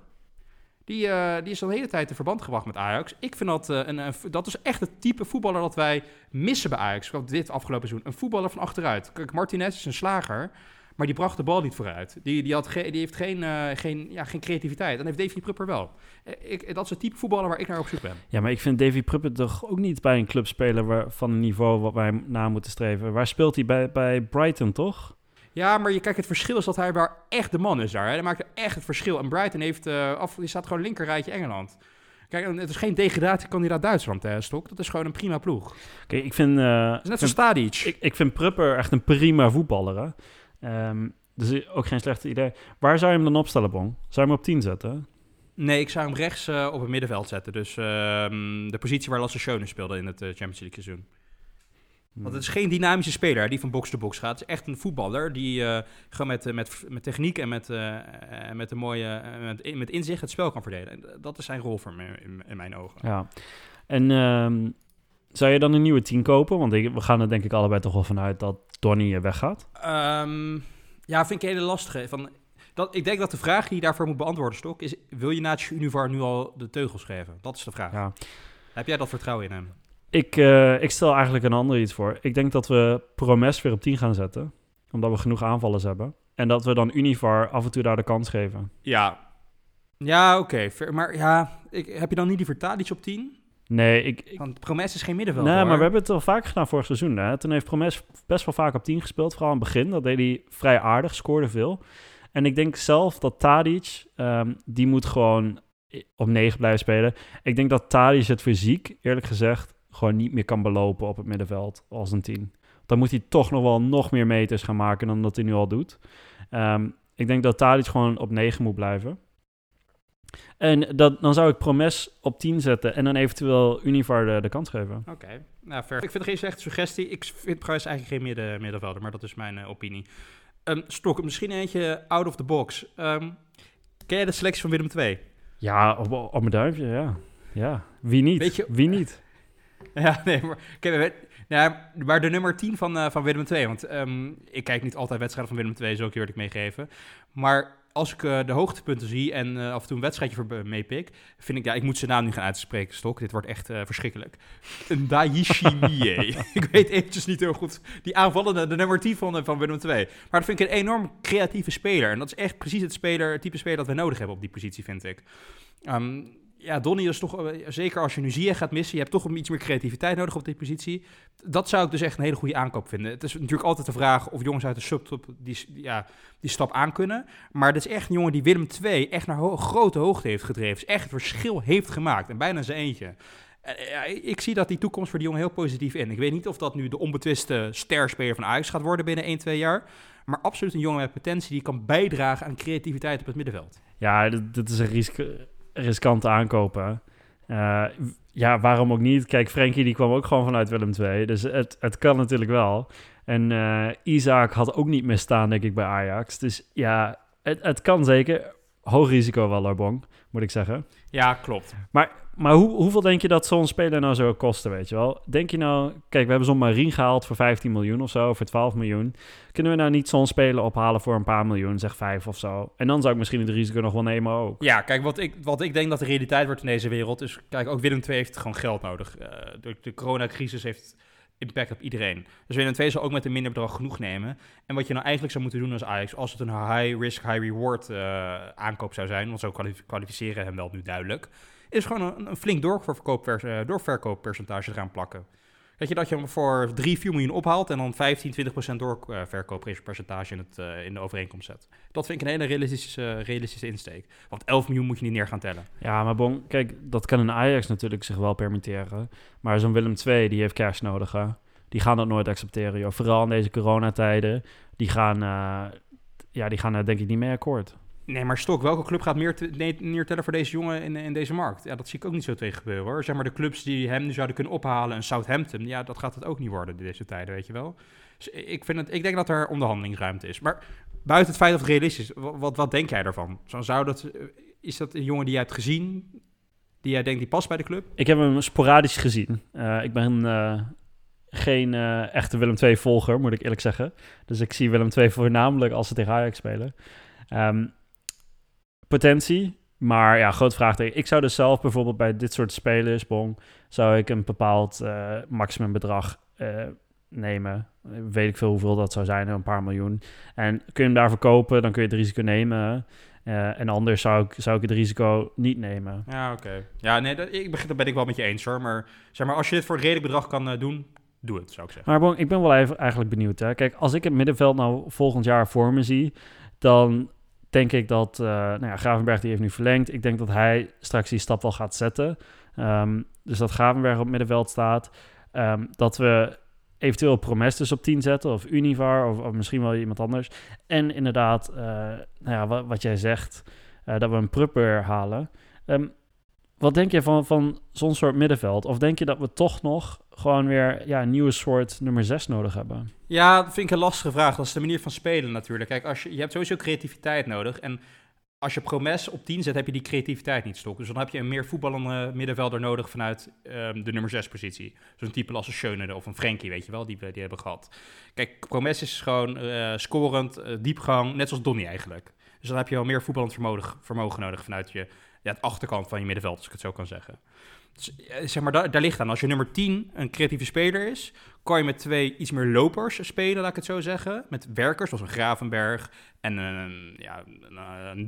Speaker 1: Die, eh, die is al de hele tijd in verband gebracht met Ajax. Ik vind dat, eh, een, dat is echt het type voetballer dat wij missen bij Ajax. Dit afgelopen seizoen. Een voetballer van achteruit. Kijk, Martinez is een slager, maar die bracht de bal niet vooruit. Die, die, had ge- die heeft geen, eh, geen, ja, geen creativiteit. Dan heeft Davy Prupper wel. Ik, dat is het type voetballer waar ik naar op zoek ben.
Speaker 2: Ja, maar ik vind Davy Prupper toch ook niet bij een club spelen waar, van een niveau wat wij na moeten streven. Waar speelt hij bij, bij Brighton, toch?
Speaker 1: Ja, maar je, kijk, het verschil is dat hij waar echt de man is daar. Hè. Hij maakt echt het verschil. En Brighton heeft, eh, af, die staat gewoon linkerrijtje Engeland. Kijk, het is geen degradatiekandidaat Duitsland, hè, Stok. Dat is gewoon een prima ploeg.
Speaker 2: Oké, ik vind... eh,
Speaker 1: Het is net zoals Stadic.
Speaker 2: Ik, ik vind Prupper echt een prima voetballer. Hè? Ehm, dus ook geen slechte idee. Waar zou je hem dan opstellen, Bong? Zou je hem op 10 zetten?
Speaker 1: Nee, ik zou hem rechts eh, op het middenveld zetten. Dus ehm, de positie waar Lasse Schöne speelde in het Champions League seizoen. Want het is geen dynamische speler die van box to box gaat. Het is echt een voetballer die eh, gewoon met, eh, met, met techniek en met, eh, met een mooie met, met inzicht het spel kan verdelen. En dat is zijn rol voor me in, in mijn ogen.
Speaker 2: Ja. En ehm, zou je dan een nieuwe 10 kopen? Want ik- we gaan er denk ik allebei toch wel vanuit dat Donny weggaat.
Speaker 1: Ehm, ja, vind ik een hele lastige. Van, dat, ik denk dat de vraag die je daarvoor moet beantwoorden, Stok, is... Wil je na het Univar nu al de teugels geven? Dat is de vraag.
Speaker 2: Ja.
Speaker 1: Heb jij dat vertrouwen in hem?
Speaker 2: Ik, eh, ik stel eigenlijk een ander iets voor. Ik denk dat we Promes weer op 10 gaan zetten. Omdat we genoeg aanvallers hebben. En dat we dan Univar af en toe daar de kans geven.
Speaker 1: Ja. Ja, oké. Maar ja, ik, heb je dan niet die Vertalic op 10?
Speaker 2: Nee, ik, ik,
Speaker 1: Want Promes is geen middenveld.
Speaker 2: nee maar we hebben het al vaak gedaan vorig seizoen. Hè? Toen heeft Promes best wel vaak op 10 gespeeld. Vooral aan het begin. Dat deed hij vrij aardig, scoorde veel. En ik denk zelf dat Tadic, ehm, die moet gewoon op 9 blijven spelen. Ik denk dat Tadic het fysiek, eerlijk gezegd, gewoon niet meer kan belopen op het middenveld als een 10. Dan moet hij toch nog wel nog meer meters gaan maken dan dat hij nu al doet. Ehm, ik denk dat Tadic gewoon op 9 moet blijven. En dat, dan zou ik Promes op 10 zetten en dan eventueel Univar de, de kans geven.
Speaker 1: Oké, nou fair. Ik vind het geen slechte suggestie. Ik vind Promes eigenlijk geen midden, middenvelder, maar dat is mijn eh, opinie. Ehm Stok, misschien eentje out of the box. Ehm, ken jij de selectie van Willem II?
Speaker 2: Ja, op, op mijn duimpje, ja. Ja, wie niet?
Speaker 1: Weet je-
Speaker 2: Wie niet?
Speaker 1: Ja, nee, maar maar de nummer 10 van, uh, van Willem II. Want um, ik kijk niet altijd wedstrijden van Willem II, zo ik meegeven. Maar als ik uh, de hoogtepunten zie en uh, af en toe een wedstrijdje voor meepik, vind ik, ja, ik moet zijn naam nu gaan uitspreken, Stok. Dit wordt echt verschrikkelijk. Een Daishi Mie. ik weet eventjes niet heel goed. Die aanvallende, de nummer 10 van, van Willem II. Maar dat vind ik een enorm creatieve speler. En dat is echt precies het, speler, het type speler dat we nodig hebben op die positie, vind ik. Um, ja, Donny is toch, uh, zeker als je nu Ziyech gaat missen, je hebt toch iets meer creativiteit nodig op die positie. Dat zou ik dus echt een hele goede aankoop vinden. Het is natuurlijk altijd de vraag of jongens uit de subtop die, ja, die stap aan kunnen. Maar het is echt een jongen die Willem II echt naar grote hoogte heeft gedreven. Dus echt het verschil heeft gemaakt. En bijna zijn eentje. Uh, ik zie dat die toekomst voor die jongen heel positief in. Ik weet niet of dat nu de onbetwiste sterspeler van Ajax gaat worden binnen 1, 2 jaar. Maar absoluut een jongen met potentie die kan bijdragen aan creativiteit op het middenveld.
Speaker 2: Ja, dit, is een risico riskante aankopen. Uh, ja, waarom ook niet? Kijk, Frenkie die kwam ook gewoon vanuit Willem II. Dus het, het kan natuurlijk wel. En uh, Isaac had ook niet misstaan, denk ik, bij Ajax. Dus ja, het, het kan zeker. Hoog risico wel, Larbong, moet ik zeggen.
Speaker 1: Ja, klopt.
Speaker 2: Maar maar hoe, hoeveel denk je dat zo'n speler nou zou kosten, weet je wel? Denk je nou, kijk, we hebben zo'n Marien gehaald voor 15 miljoen of zo, voor 12 miljoen. Kunnen we nou niet zo'n speler ophalen voor een paar miljoen, zeg 5 of zo? En dan zou ik misschien het risico nog wel nemen ook.
Speaker 1: Ja, kijk, wat ik, wat ik denk dat de realiteit wordt in deze wereld is, kijk, ook Willem II heeft gewoon geld nodig. Uh, de, de coronacrisis heeft impact op iedereen. Dus Willem II zal ook met een minder bedrag genoeg nemen. En wat je nou eigenlijk zou moeten doen als Ajax, als het een high risk, high reward uh, aankoop zou zijn, want zo kwalificeren hem wel nu duidelijk is gewoon een, flink doorverkoopper, uh, doorverkooppercentage eraan plakken. Weet je, dat je hem voor 3, 4 miljoen ophaalt en dan 15, 20 procent doorverkooppercentage in, het, uh, in de overeenkomst zet. Dat vind ik een hele realistische, realistische insteek. Want 11 miljoen moet je niet neer gaan tellen.
Speaker 2: Ja, maar bon, kijk, dat kan een Ajax natuurlijk zich wel permitteren. Maar zo'n Willem II, die heeft cash nodig, hè? Die gaan dat nooit accepteren, joh. Vooral in deze coronatijden. Die gaan, uh, ja, die gaan er denk ik niet mee akkoord.
Speaker 1: Nee, maar Stok, welke club gaat meer te, neertellen voor deze jongen in, in deze markt? Ja, dat zie ik ook niet zo tegen gebeuren hoor. Zeg maar de clubs die hem nu zouden kunnen ophalen, een Southampton, ja, dat gaat het ook niet worden in deze tijden, weet je wel. Dus ik, vind het, ik denk dat er onderhandelingsruimte is. Maar buiten het feit dat het realistisch is, wat, wat, denk jij daarvan? Zo, zou dat, eh, is dat een jongen die jij hebt gezien, die jij denkt die past bij de club?
Speaker 2: Ik heb hem sporadisch gezien. Uh, ik ben uh, geen echte Willem II-volger, moet ik eerlijk zeggen. Dus ik zie Willem II voornamelijk als ze tegen Ajax spelen. Um, potentie. Maar ja, groot vraagteken. Ik zou dus zelf bijvoorbeeld bij dit soort spelers, Bong, zou ik een bepaald uh, maximumbedrag uh, nemen. Weet ik veel hoeveel dat zou zijn, een paar miljoen. En kun je hem daarvoor kopen, dan kun je het risico nemen. Uh, en anders zou ik, zou ik het risico niet nemen.
Speaker 1: Ja, oké. Ja, nee, dat, ik dat ben ik wel met je eens hoor. Maar zeg maar, als je dit voor een redelijk bedrag kan doen, doe het, zou ik zeggen.
Speaker 2: Maar bon, ik ben wel even eigenlijk benieuwd. Hè. Kijk, als ik het middenveld nou volgend jaar voor me zie, dan denk ik dat, uh, nou ja, Gravenberg die heeft nu verlengd. Ik denk dat hij straks die stap wel gaat zetten. Um, dus dat Gravenberg op middenveld staat. Um, dat we eventueel Promes dus op 10 zetten, of Univar, of, of, misschien wel iemand anders. En inderdaad, uh, nou ja, wat, jij zegt, uh, dat we een Prupper halen. Um, wat denk je van, van zo'n soort middenveld? Of denk je dat we toch nog gewoon weer ja, een nieuwe soort nummer 6 nodig hebben?
Speaker 1: Ja, dat vind ik een lastige vraag. Dat is de manier van spelen natuurlijk. Kijk, als je, je hebt sowieso creativiteit nodig. En als je Promes op 10 zet, heb je die creativiteit niet stok. Dus dan heb je een meer voetballende middenvelder nodig vanuit um, de nummer 6 positie. Zo'n type als een Schöne of een Frenkie, weet je wel, die we die hebben gehad. Kijk, Promes is gewoon uh, scorend, uh, diepgang, net zoals Donny eigenlijk. Dus dan heb je wel meer voetballend vermogen, vermogen nodig vanuit je ja, het achterkant van je middenveld, als ik het zo kan zeggen. Dus, eh, zeg maar, daar, daar, ligt aan. Als je nummer 10 een creatieve speler is, kan je met twee iets meer lopers spelen, laat ik het zo zeggen. Met werkers, zoals een Gravenberg en een, ja,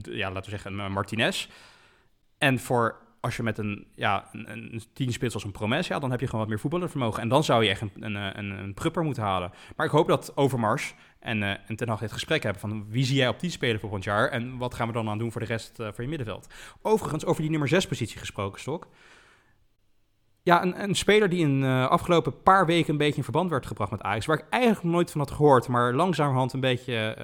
Speaker 1: ja, laten we zeggen, een Martinez. En voor als je met een, ja, een, een team speelt als een Promes, ja, dan heb je gewoon wat meer voetballervermogen. En dan zou je echt een, een, een, een prupper moeten halen. Maar ik hoop dat Overmars en, uh, en ten dit gesprek hebben van wie zie jij op die spelen volgend jaar en wat gaan we dan aan doen voor de rest uh, van je middenveld. Overigens, over die nummer 6 positie gesproken, Stok. Ja, een, een, speler die in de uh, afgelopen paar weken een beetje in verband werd gebracht met Ajax, waar ik eigenlijk nooit van had gehoord, maar langzamerhand een beetje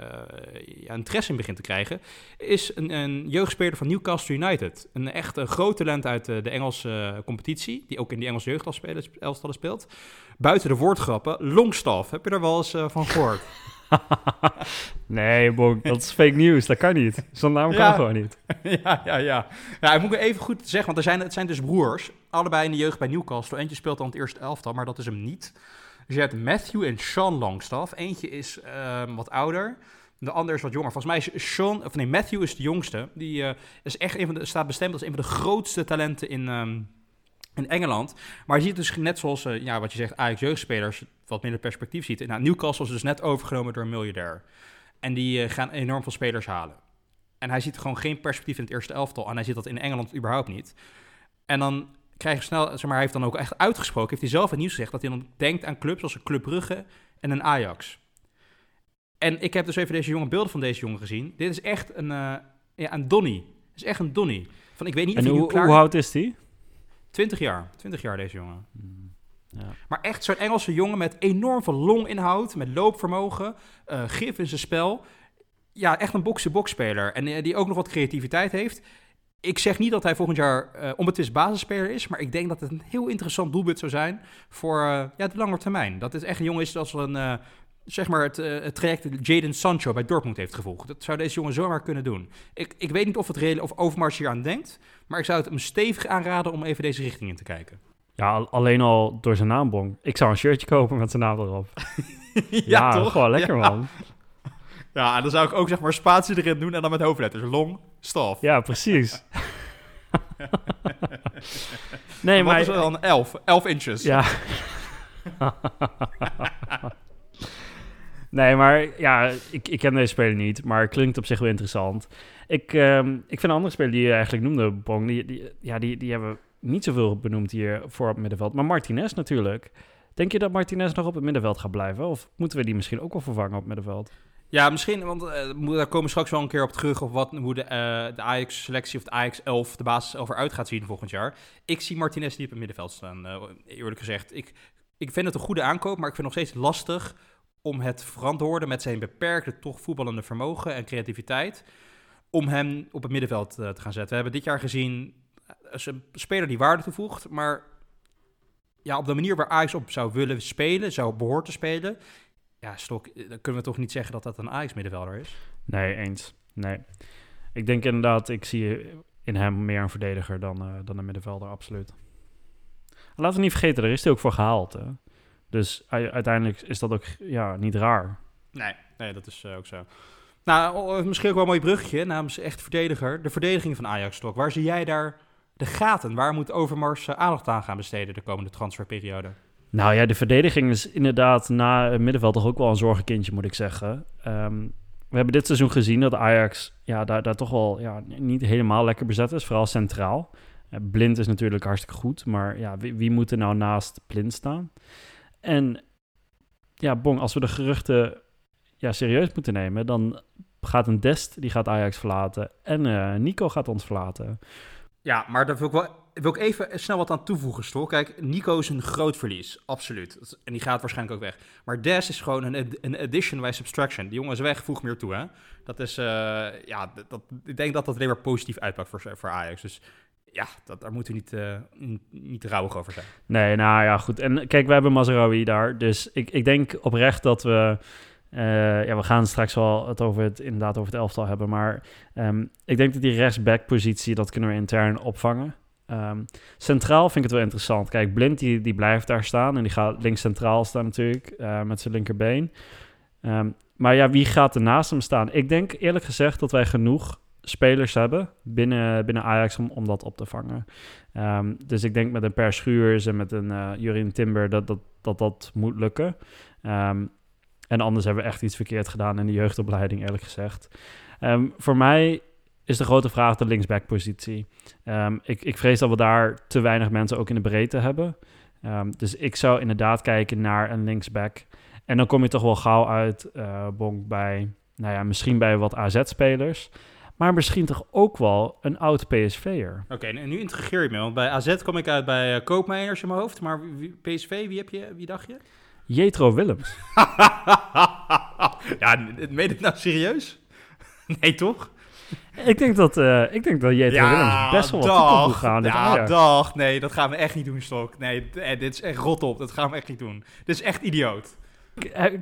Speaker 1: interesse in begint te krijgen, is een, een, jeugdspeler van Newcastle United. Een echt een groot talent uit de, Engelse competitie, die ook in die Engelse jeugdelftallen speelt. Buiten de woordgrappen, Longstaff. Heb je er wel eens van gehoord?
Speaker 2: nee, Bonk, dat is fake news. Dat kan niet. Zo'n naam kan gewoon niet.
Speaker 1: ja, ja, ja. Ja, ik moet even goed zeggen, want er zijn, het zijn dus broers. Allebei in de jeugd bij Newcastle. Eentje speelt dan het eerste elftal, maar dat is hem niet. Dus je hebt Matthew en Sean Longstaff. Eentje is ehm, wat ouder. De ander is wat jonger. Volgens mij is Sean, of nee, Matthew is de jongste. Die eh, is echt een van de, staat bestemd als een van de grootste talenten in, ehm, in Engeland. Maar je ziet dus net zoals, eh, ja, wat je zegt, Ajax jeugdspelers wat minder perspectief ziet. Nou, Newcastle is dus net overgenomen door een miljardair. En die eh, gaan enorm veel spelers halen. En hij ziet gewoon geen perspectief in het eerste elftal. En hij ziet dat in Engeland überhaupt niet. En dan krijg je snel, zeg maar, hij heeft dan ook echt uitgesproken, heeft hij zelf het nieuws gezegd, dat hij dan denkt aan clubs als een Club Brugge en een Ajax. En ik heb dus even deze jonge beelden van deze jongen gezien. Dit is echt een, uh, ja, een Donny. Het is echt een Donny. Van, ik weet niet
Speaker 2: en hoe, klaar... hoe oud is die?
Speaker 1: 20 jaar. 20 jaar deze jongen.
Speaker 2: Hmm, ja.
Speaker 1: Maar echt zo'n Engelse jongen met enorm veel longinhoud, met loopvermogen, uh, gif in zijn spel. Ja, echt een box-to-box-speler. En uh, die ook nog wat creativiteit heeft. Ik zeg niet dat hij volgend jaar uh, onbetwist basisspeler is, maar ik denk dat het een heel interessant doelpunt zou zijn voor ja, de lange termijn. Dat het echt een jongen is als een, zeg maar het, uh, het traject Jaden Sancho bij Dortmund heeft gevolgd. Dat zou deze jongen zomaar kunnen doen. Ik, ik weet niet of, het reële, of Overmars hier aan denkt, maar ik zou het hem stevig aanraden om even deze richting in te kijken.
Speaker 2: Ja, alleen al door zijn naambong. Ik zou een shirtje kopen met zijn naam erop.
Speaker 1: ja, ja, toch?
Speaker 2: Gewoon lekker, man.
Speaker 1: Ja, en dan zou ik ook zeg maar spatie erin doen en dan met hoofdletters. Long, staf.
Speaker 2: Ja, precies. nee, maar...
Speaker 1: Wat is dan 11? 11 inches.
Speaker 2: Ja. Nee, maar ja, ik, ik ken deze speler niet, maar klinkt op zich wel interessant. Ik, um, ik vind andere speler die je eigenlijk noemde, Bong, die, ja, die, die hebben niet zoveel benoemd hier voor op het middenveld. Maar Martinez natuurlijk. Denk je dat Martinez nog op het middenveld gaat blijven? Of moeten we die misschien ook wel vervangen op het middenveld?
Speaker 1: Ja, misschien, want uh, daar komen we straks wel een keer op terug... of wat, hoe de, uh, de Ajax-selectie of de Ajax-11 de basis over uit gaat zien volgend jaar. Ik zie Martinez niet op het middenveld staan, uh, eerlijk gezegd. Ik, ik vind het een goede aankoop, maar ik vind het nog steeds lastig om het verantwoorden met zijn beperkte toch voetballende vermogen en creativiteit, om hem op het middenveld uh, te gaan zetten. We hebben dit jaar gezien uh, een speler die waarde toevoegt, maar ja, op de manier waar Ajax op zou willen spelen, zou behoort te spelen, ja, Stok, eh, dan kunnen we toch niet zeggen dat dat een Ajax-middenvelder is?
Speaker 2: Nee, eens. Nee. Ik denk inderdaad, ik zie in hem meer een verdediger dan, dan een middenvelder, absoluut. Laten we niet vergeten, er is hij ook voor gehaald. Hè? Dus uiteindelijk is dat ook ja, niet raar.
Speaker 1: Nee, nee dat is uh, ook zo. Nou, misschien ook wel een mooi bruggetje namens echt verdediger. De verdediging van Ajax-stok. Waar zie jij daar de gaten? Waar moet Overmars uh, aandacht aan gaan besteden de komende transferperiode?
Speaker 2: Nou ja, de verdediging is inderdaad na het middenveld toch ook wel een zorgenkindje, moet ik zeggen. Um, we hebben dit seizoen gezien dat Ajax ja, daar, daar toch wel ja, niet helemaal lekker bezet is, vooral centraal. Blind is natuurlijk hartstikke goed, maar ja, wie, wie moet er nou naast Blind staan? En ja, Bong, als we de geruchten ja, serieus moeten nemen, dan gaat een Dest, die gaat Ajax verlaten. En uh, Nico gaat ons verlaten.
Speaker 1: Ja, maar daar wil ik, wel, wil ik even snel wat aan toevoegen, Stol. Kijk, Nico is een groot verlies, absoluut. En die gaat waarschijnlijk ook weg. Maar Des is gewoon een, een addition bij subtraction. Die jongen is weg, voeg meer toe, hè. Dat is, uh, ja, dat, ik denk dat dat alleen maar positief uitpakt voor, voor Ajax. Dus ja, dat, daar moeten we niet, uh, niet over zijn.
Speaker 2: Nee, nou ja, goed. En kijk, we hebben Mazarawi daar. Dus ik, ik denk oprecht dat we... Uh, ja, we gaan straks wel het over het, inderdaad over het elftal hebben. Maar um, ik denk dat die rechtsback-positie, dat kunnen we intern opvangen. Um, centraal vind ik het wel interessant. Kijk, Blind die, die blijft daar staan. En die gaat links centraal staan natuurlijk, uh, met zijn linkerbeen. Um, maar ja, wie gaat er naast hem staan? Ik denk eerlijk gezegd dat wij genoeg spelers hebben binnen, binnen Ajax om, om dat op te vangen. Um, dus ik denk met een Per Schuurs en met een uh, Timber dat dat, dat, dat moet lukken. Um, en anders hebben we echt iets verkeerd gedaan in de jeugdopleiding, eerlijk gezegd. Um, voor mij is de grote vraag de linksback-positie. ik, ik vrees dat we daar te weinig mensen ook in de breedte hebben. dus ik zou inderdaad kijken naar een linksback. En dan kom je toch wel gauw uit, uh, Bonk, bij, nou ja, misschien bij wat AZ-spelers maar misschien toch ook wel een oud PSV'er.
Speaker 1: Oké, okay, en nu integreer je me, want bij AZ kom ik uit bij uh, Koopmeiners in mijn hoofd, maar PSV, wie, heb je, wie dacht je?
Speaker 2: Jetro Willems.
Speaker 1: ja, meen het nou serieus? nee, toch?
Speaker 2: Ik denk dat, uh, ik denk dat Jetro ja, Willems best wel wat toe gaan.
Speaker 1: Ja, dag. Nee, dat gaan we echt niet doen, Stok. Nee, dit is echt rot op. Dat gaan we echt niet doen. Dit is echt idioot.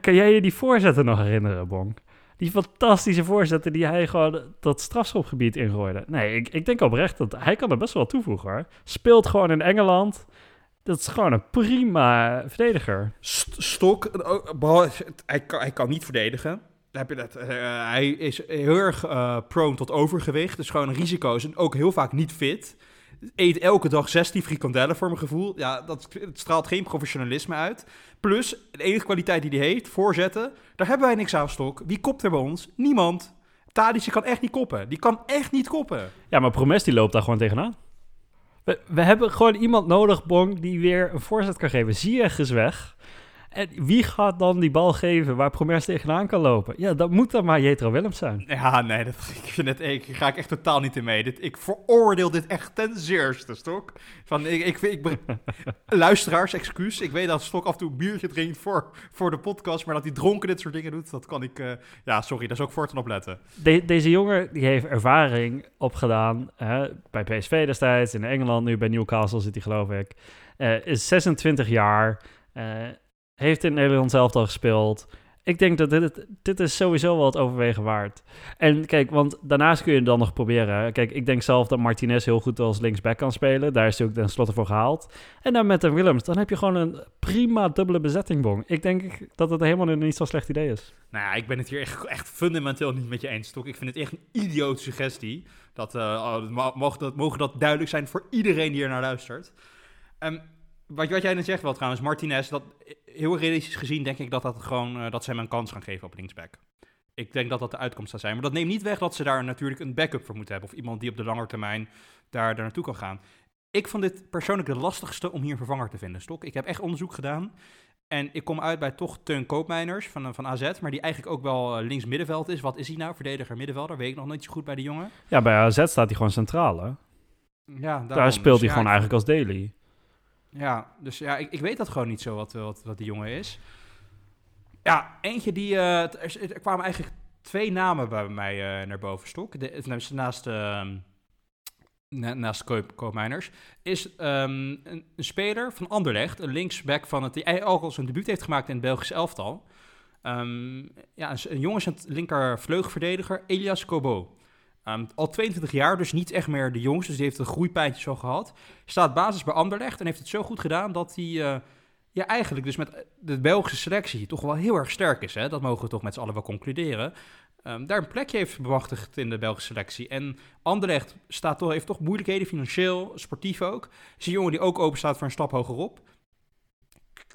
Speaker 2: Kan jij je die voorzetten nog herinneren, Bonk? Die fantastische voorzetten die hij gewoon dat strafschopgebied ingooide. Nee, ik, ik denk oprecht dat hij kan er best wel toevoegen hoor. Speelt gewoon in Engeland. dat is gewoon een prima verdediger.
Speaker 1: St- Stok, behalve- hij, kan, hij kan niet verdedigen. Heb je dat. eh, hij is heel erg eh, prone tot overgewicht. Dus gewoon risico's. En ook heel vaak niet fit. Eet elke dag 16 frikandellen voor mijn gevoel. Ja, dat het straalt geen professionalisme uit. Plus, de enige kwaliteit die hij heeft, voorzetten. Daar hebben wij niks aan, Stok. Wie kopt er bij ons? Niemand. Tadic kan echt niet koppen. Die kan echt niet koppen.
Speaker 2: Ja, maar Promes die loopt daar gewoon tegenaan. We, we hebben gewoon iemand nodig, Bong, die weer een voorzet kan geven. Ziyech is weg. En wie gaat dan die bal geven waar Promes tegenaan kan lopen? Ja, dat moet dan maar Jetro Willems zijn.
Speaker 1: Ja, nee, dat, ik vind het, ik, ga ik echt totaal niet in mee. Dit, ik veroordeel dit echt ten zeerste, Stok. Van, ik, ik, ik, ben- luisteraars, excuus. Ik weet dat Stok af en toe een biertje drinkt voor, voor de podcast, maar dat hij dronken dit soort dingen doet, dat kan ik... eh, ja, sorry, daar is ook voor te opletten.
Speaker 2: De- deze jongen die heeft ervaring opgedaan hè, bij PSV destijds, in Engeland, nu bij Newcastle zit hij geloof ik. Eh, is 26 jaar, eh, heeft in Nederland zelf al gespeeld. Ik denk dat dit, dit is sowieso wel het overwegen waard. En kijk, want daarnaast kun je dan nog proberen. Kijk, ik denk zelf dat Martinez heel goed als linksback kan spelen. Daar is hij ook tenslotte voor gehaald. En dan met een Willems, dan heb je gewoon een prima dubbele bezetting, Bong. Ik denk dat het helemaal niet zo slecht idee is.
Speaker 1: Nou ja, ik ben het hier echt, echt fundamenteel niet met je eens, Stok. Ik vind het echt een idiote suggestie. Dat, ma- mogen, dat, mogen dat duidelijk zijn voor iedereen die er naar luistert. Ehm, wat, wat jij net zegt wel trouwens, Martinez, dat, heel realistisch gezien denk ik dat, dat, gewoon, eh, dat ze hem een kans gaan geven op linksback. Ik denk dat dat de uitkomst zou zijn. Maar dat neemt niet weg dat ze daar natuurlijk een backup voor moeten hebben. Of iemand die op de lange termijn daar, daar naartoe kan gaan. Ik vond dit persoonlijk de lastigste om hier een vervanger te vinden, Stok. Ik heb echt onderzoek gedaan. En ik kom uit bij toch Teun Koopmeiners van, eh, van AZ. Maar die eigenlijk ook wel eh, links middenveld is. Wat is hij nou? Verdediger middenvelder? Weet ik nog niet zo goed bij de jongen.
Speaker 2: Ja, bij AZ staat hij gewoon centraal, hè?
Speaker 1: Ja,
Speaker 2: Daar speelt
Speaker 1: Dus
Speaker 2: hij
Speaker 1: ja,
Speaker 2: gewoon eigenlijk als daily.
Speaker 1: Ja, dus ja, ik, ik weet dat gewoon niet zo wat, wat, wat die jongen is. Ja, eentje die... eh, er, kwamen eigenlijk twee namen bij mij eh, naar boven stok. De, naast na- naast Koop, Koopmeiners. Is ehm, een, speler van Anderlecht. Een linksback van het... Die eigenlijk al zijn debuut heeft gemaakt in het Belgisch elftal. Ehm, ja, een, een jongen is een linker vleugelverdediger. Elias Kobo. Ehm, al 22 jaar, dus niet echt meer de jongste. Dus die heeft een groeipijntje zo gehad. Staat basis bij Anderlecht en heeft het zo goed gedaan dat hij eh, ja, eigenlijk dus met de Belgische selectie toch wel heel erg sterk is. Hè? Dat mogen we toch met z'n allen wel concluderen. Ehm, daar een plekje heeft bemachtigd in de Belgische selectie. En Anderlecht staat toch, heeft toch moeilijkheden, financieel, sportief ook. Is een jongen die ook open staat voor een stap hogerop.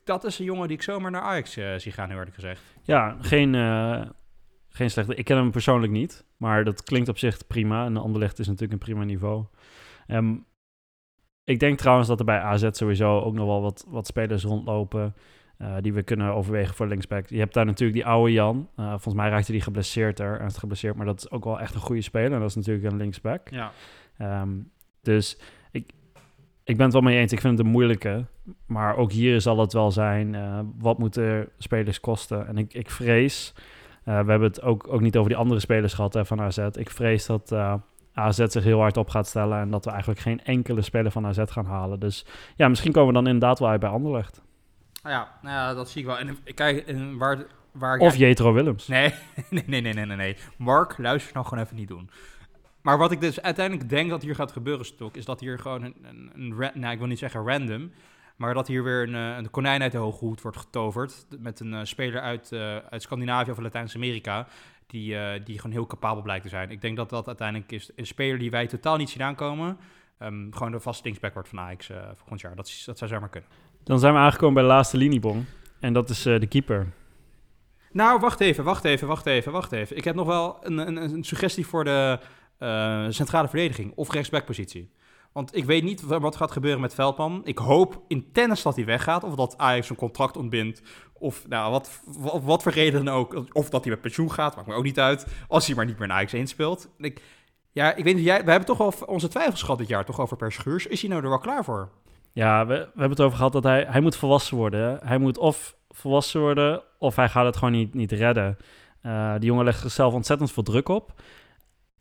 Speaker 1: Dat is een jongen die ik zomaar naar Ajax eh, zie gaan, heel eerlijk gezegd.
Speaker 2: Ja, geen, eh, geen slechte... Ik ken hem persoonlijk niet, maar dat klinkt op zich prima. En Anderlecht is natuurlijk een prima niveau. Ehm, ik denk trouwens dat er bij AZ sowieso ook nog wel wat, wat spelers rondlopen... eh, die we kunnen overwegen voor linksback. Je hebt daar natuurlijk die oude Jan. Eh, volgens mij raakte die geblesseerd er. Ernstig geblesseerd, maar dat is ook wel echt een goede speler. En dat is natuurlijk een linksback.
Speaker 1: Ja.
Speaker 2: Ehm, dus ik, ik ben het wel mee eens. Ik vind het een moeilijke. Maar ook hier zal het wel zijn. eh, wat moeten spelers kosten? En ik, ik vrees. Eh, we hebben het ook, ook niet over die andere spelers gehad hè, van AZ. Ik vrees dat eh, AZ zich heel hard op gaat stellen. En dat we eigenlijk geen enkele speler van AZ gaan halen. Dus ja, misschien komen we dan inderdaad wel uit bij Anderlecht.
Speaker 1: Nou ja, nou ja, dat zie ik wel. En ik kijk, waar, waar
Speaker 2: Of Jetro Willems.
Speaker 1: Nee, nee, nee, nee, nee, nee. Mark, luister nou gewoon even niet doen. Maar wat ik dus uiteindelijk denk dat hier gaat gebeuren, Stok, is dat hier gewoon een, een, nou, ik wil niet zeggen random, maar dat hier weer een, eh, een konijn uit de hoge hoed wordt getoverd met een eh, speler uit, eh, uit Scandinavië of Latijns-Amerika, die, die gewoon heel capabel blijkt te zijn. Ik denk dat dat uiteindelijk is een speler die wij totaal niet zien aankomen, ehm, gewoon de vaste linksback wordt van Ajax volgend jaar. Dat, dat zou zomaar kunnen.
Speaker 2: Dan zijn we aangekomen bij de laatste liniebong. En dat is de keeper.
Speaker 1: Nou, wacht even, wacht even, wacht even, wacht even. Ik heb nog wel een, een, een suggestie voor de centrale verdediging of rechtsbackpositie. Want ik weet niet wa- wat gaat gebeuren met Veldman. Ik hoop in tennis dat hij weggaat. Of dat Ajax een contract ontbindt. Of nou, wat, wat, voor reden dan ook. Of dat hij met pensioen gaat. Maakt me ook niet uit. Als hij maar niet meer in Ajax 1 speelt. Ik, ja, ik weet niet. We hebben toch wel onze twijfels gehad dit jaar. Toch over Per Schuurs. Is hij nou er wel klaar voor?
Speaker 2: Ja, we, hebben het over gehad dat hij, hij moet volwassen worden. Hij moet of volwassen worden, of hij gaat het gewoon niet, niet redden. Eh, die jongen legt zichzelf ontzettend veel druk op.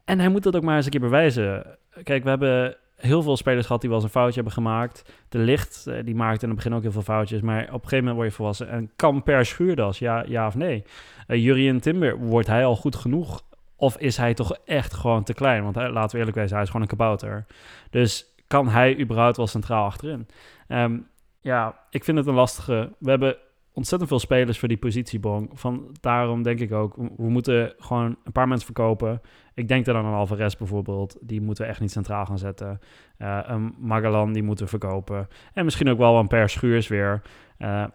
Speaker 2: En hij moet dat ook maar eens een keer bewijzen. Kijk, we hebben heel veel spelers gehad die wel eens een foutje hebben gemaakt. De Licht, eh, die maakte in het begin ook heel veel foutjes. Maar op een gegeven moment word je volwassen. En kan Per Schuurdas, ja, ja of nee? Uh, Jurien Timber, wordt hij al goed genoeg? Of is hij toch echt gewoon te klein? Want hij, laten we eerlijk wezen, hij is gewoon een kabouter. Dus kan hij überhaupt wel centraal achterin? Ehm, Ja, ik vind het een lastige. We hebben ontzettend veel spelers voor die positiebong. Van, daarom denk ik ook, we moeten gewoon een paar mensen verkopen. Ik denk er dan aan Alvarez bijvoorbeeld. Die moeten we echt niet centraal gaan zetten. Uh, een Magalan, die moeten we verkopen. En misschien ook wel een per schuurs weer. Uh, en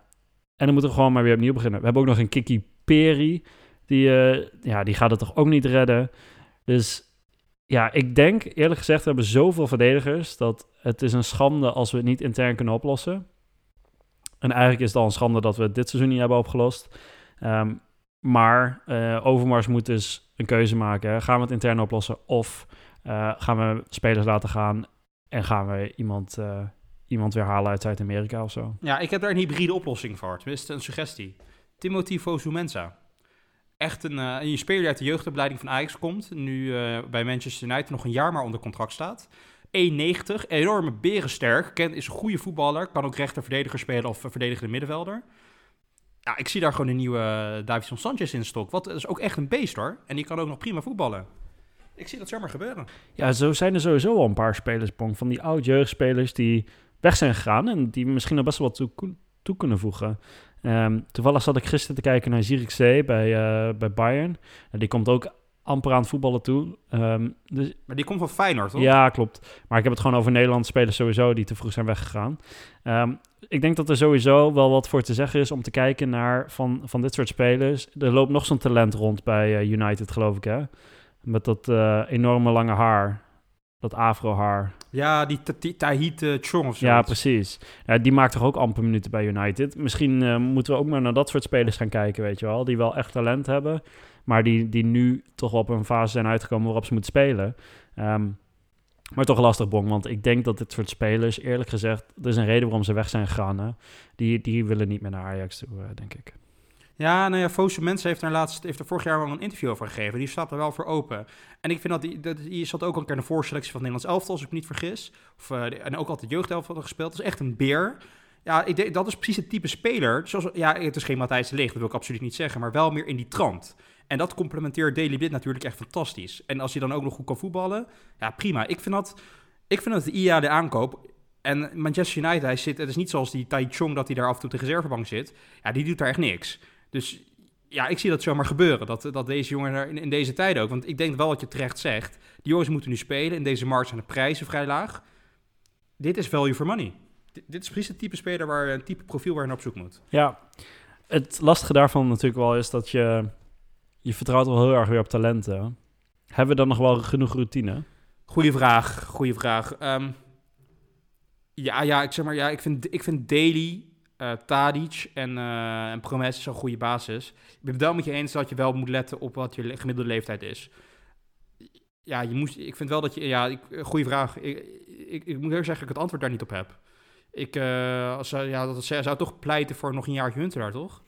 Speaker 2: dan moeten we gewoon maar weer opnieuw beginnen. We hebben ook nog een Kiki Peri. Die, uh, ja, die gaat het toch ook niet redden. Dus ja, ik denk eerlijk gezegd, we hebben zoveel verdedigers... dat het is een schande als we het niet intern kunnen oplossen. En eigenlijk is het al een schande dat we dit seizoen niet hebben opgelost. Um, maar uh, Overmars moet dus een keuze maken. Gaan we het intern oplossen of uh, gaan we spelers laten gaan en gaan we iemand, uh, iemand weer halen uit Zuid-Amerika of zo?
Speaker 1: Ja, ik heb daar een hybride oplossing voor. Tenminste, een suggestie. Timothy Fosu-Mensah. Echt een, een speler die uit de jeugdopleiding van Ajax komt. Nu bij Manchester United nog een jaar maar onder contract staat. 1,90, enorme berensterk. Kent, is een goede voetballer. Kan ook rechterverdediger spelen of verdedigende middenvelder. Ja, ik zie daar gewoon een nieuwe uh, Davison Sanchez in stok. Wat is ook echt een beest hoor. En die kan ook nog prima voetballen. Ik zie dat zomaar gebeuren.
Speaker 2: Ja, zo zijn er sowieso al een paar spelers. Van die oud-jeugdspelers die weg zijn gegaan. En die misschien nog best wel toe, toe kunnen voegen. Um, toevallig zat ik gisteren te kijken naar Zirkzee bij, uh, bij Bayern. En die komt ook amper aan het voetballen toe. Um, dus,
Speaker 1: maar die komt van Feyenoord, toch?
Speaker 2: Ja, klopt. Maar ik heb het gewoon over Nederlandse spelers sowieso die te vroeg zijn weggegaan. Um, ik denk dat er sowieso wel wat voor te zeggen is om te kijken naar van, van dit soort spelers. Er loopt nog zo'n talent rond bij uh, United, geloof ik, hè? Met dat uh, enorme lange haar. Dat afro-haar.
Speaker 1: Ja, die Tahit uh, Chong of zo.
Speaker 2: Ja, precies. Ja, die maakt toch ook amper minuten bij United. Misschien uh, moeten we ook maar naar dat soort spelers gaan kijken, weet je wel. Die wel echt talent hebben, maar die, die nu toch op een fase zijn uitgekomen waarop ze moeten spelen. Maar toch lastig, Bong, want ik denk dat dit soort spelers, eerlijk gezegd, er is een reden waarom ze weg zijn gegaan. Die, die willen niet meer naar Ajax toe, uh, denk ik.
Speaker 1: Ja, nou ja, Fosu Mensen heeft er, laatst, heeft er vorig jaar wel een interview over gegeven. Die staat er wel voor open. En ik vind dat die, dat, die zat ook al een keer in de voorselectie van Nederlands elftal, als ik me niet vergis. Of, uh, en ook altijd jeugdelftal gespeeld. Dat is echt een beer. Ja, ik denk, dat is precies het type speler. Zoals, ja, het is geen Matthijs de dat wil ik absoluut niet zeggen. Maar wel meer in die trant. En dat complementeert Daily Blind natuurlijk echt fantastisch. En als je dan ook nog goed kan voetballen, ja prima. Ik vind dat, ik vind dat de IA de aankoop... En Manchester United, hij zit, het is niet zoals die Tai Chong dat hij daar af en toe op de reservebank zit. Ja, die doet daar echt niks. Dus ja, ik zie dat zomaar gebeuren. Dat, dat deze jongen er in, in deze tijd ook. Want ik denk wel wat je terecht zegt. Die jongens moeten nu spelen. In deze markt zijn de prijzen vrij laag. Dit is value for money. Dit, dit is precies het type speler waar een type profiel waar je naar op zoek moet.
Speaker 2: Ja, het lastige daarvan natuurlijk wel is dat je je vertrouwt wel heel erg weer op talenten. Hebben we dan nog wel genoeg routine?
Speaker 1: Goeie vraag, goede vraag. Um, ja, ja, ik zeg maar, ja, ik vind, ik vind Daly, uh, Tadic en, uh, en Promes zo'n goede basis. Ik ben het wel met je eens dat je wel moet letten op wat je gemiddelde leeftijd is. Ja, je moest, ik vind wel dat je, ja, goede vraag. Ik, ik, ik moet eerlijk zeggen ik het antwoord daar niet op heb. Ik uh, als, ja, dat zou toch pleiten voor nog een jaar Huntelaar, toch?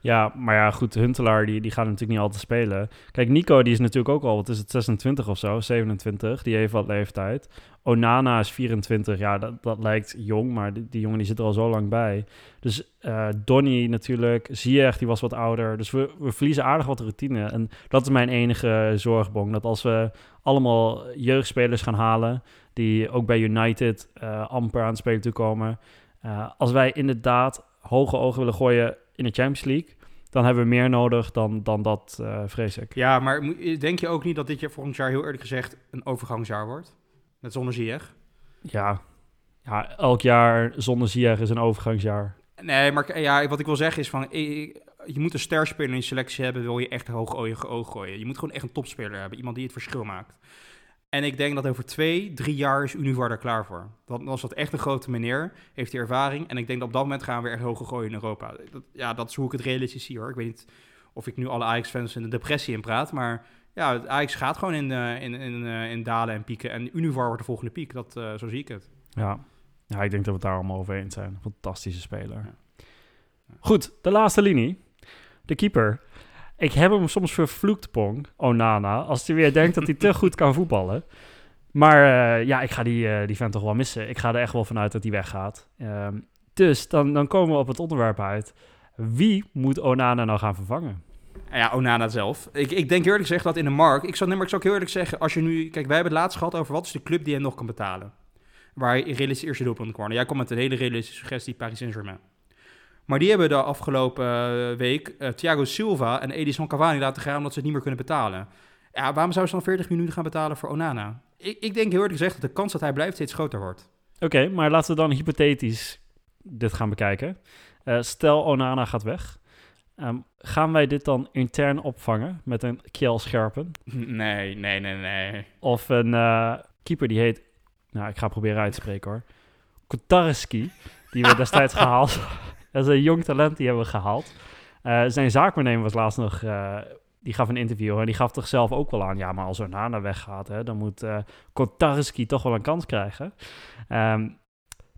Speaker 2: Ja, maar ja, goed, Huntelaar die, die gaat natuurlijk niet altijd spelen. Kijk, Nico die is natuurlijk ook al, wat is het, 26 of zo, 27. Die heeft wat leeftijd. Onana is 24, ja, dat, dat lijkt jong, maar die, die jongen die zit er al zo lang bij. Dus uh, Donny natuurlijk, Ziyech die was wat ouder. Dus we, we verliezen aardig wat routine. En dat is mijn enige zorgbong. Dat als we allemaal jeugdspelers gaan halen, die ook bij United uh, amper aan het spelen toekomen. Uh, als wij inderdaad hoge ogen willen gooien in de Champions League, dan hebben we meer nodig dan, dan dat, uh, vrees ik.
Speaker 1: Ja, maar denk je ook niet dat dit jaar volgend jaar heel eerlijk gezegd een overgangsjaar wordt? Met zonder Ziyech?
Speaker 2: Ja. ja, elk jaar zonder Ziyech is een overgangsjaar.
Speaker 1: Nee, maar ja, wat ik wil zeggen is van... Je moet een sterspeler in je selectie hebben, wil je echt hoog oog gooien. Je moet gewoon echt een topspeler hebben. Iemand die het verschil maakt. En ik denk dat over twee, drie jaar is Univar daar klaar voor. Dan was dat echt een grote meneer, heeft hij ervaring. En ik denk dat op dat moment gaan we weer echt hoger gooien in Europa. Dat, ja, dat is hoe ik het realistisch zie hoor. Ik weet niet of ik nu alle Ajax-fans in de depressie in praat. Maar ja, Ajax gaat gewoon in, uh, in, in, uh, in dalen en pieken. En Univar wordt de volgende piek. Dat, uh, zo zie ik het.
Speaker 2: Ja. ja, ik denk dat we het daar allemaal over eens zijn. Fantastische speler. Ja. Goed, de laatste linie. De keeper. Ik heb hem soms vervloekt, Pong, Onana, als hij weer denkt dat hij te goed kan voetballen. Maar uh, ja, ik ga die, uh, die vent toch wel missen. Ik ga er echt wel vanuit dat hij weggaat. Um, dus dan, dan komen we op het onderwerp uit. Wie moet Onana nou gaan vervangen?
Speaker 1: Ja, Onana zelf. Ik, ik denk eerlijk gezegd dat in de markt... Ik zou, ik zou ook heel eerlijk zeggen, als je nu... Kijk, wij hebben het laatst gehad over wat is de club die hem nog kan betalen. waar realistisch eerste doelpunt kwam. Jij kwam met een hele realistische suggestie, Paris Saint-Germain. Maar die hebben de afgelopen eh, week uh, Thiago Silva en Edison Cavani laten gaan omdat ze het niet meer kunnen betalen. Ja, waarom zouden ze dan 40 minuten gaan betalen voor Onana? Ik, ik denk heel eerlijk gezegd dat de kans dat hij blijft steeds groter wordt.
Speaker 2: Oké, maar laten we dan hypothetisch dit gaan bekijken. Uh, stel Onana gaat weg. Um, gaan wij dit dan intern opvangen met een Kjell Scherpen?
Speaker 1: Nee, nee, nee, nee.
Speaker 2: Of een uh, keeper die heet... Nou, ik ga proberen uit te spreken hoor. Kotarski, die we destijds gehaald. Dat is een jong talent, die hebben we gehaald. Uh, zijn zaakwaarnemer was laatst nog... die gaf een interview en die gaf toch zelf ook wel aan... Ja, maar als Onana weggaat, hè, dan moet Kotarski toch wel een kans krijgen. Um,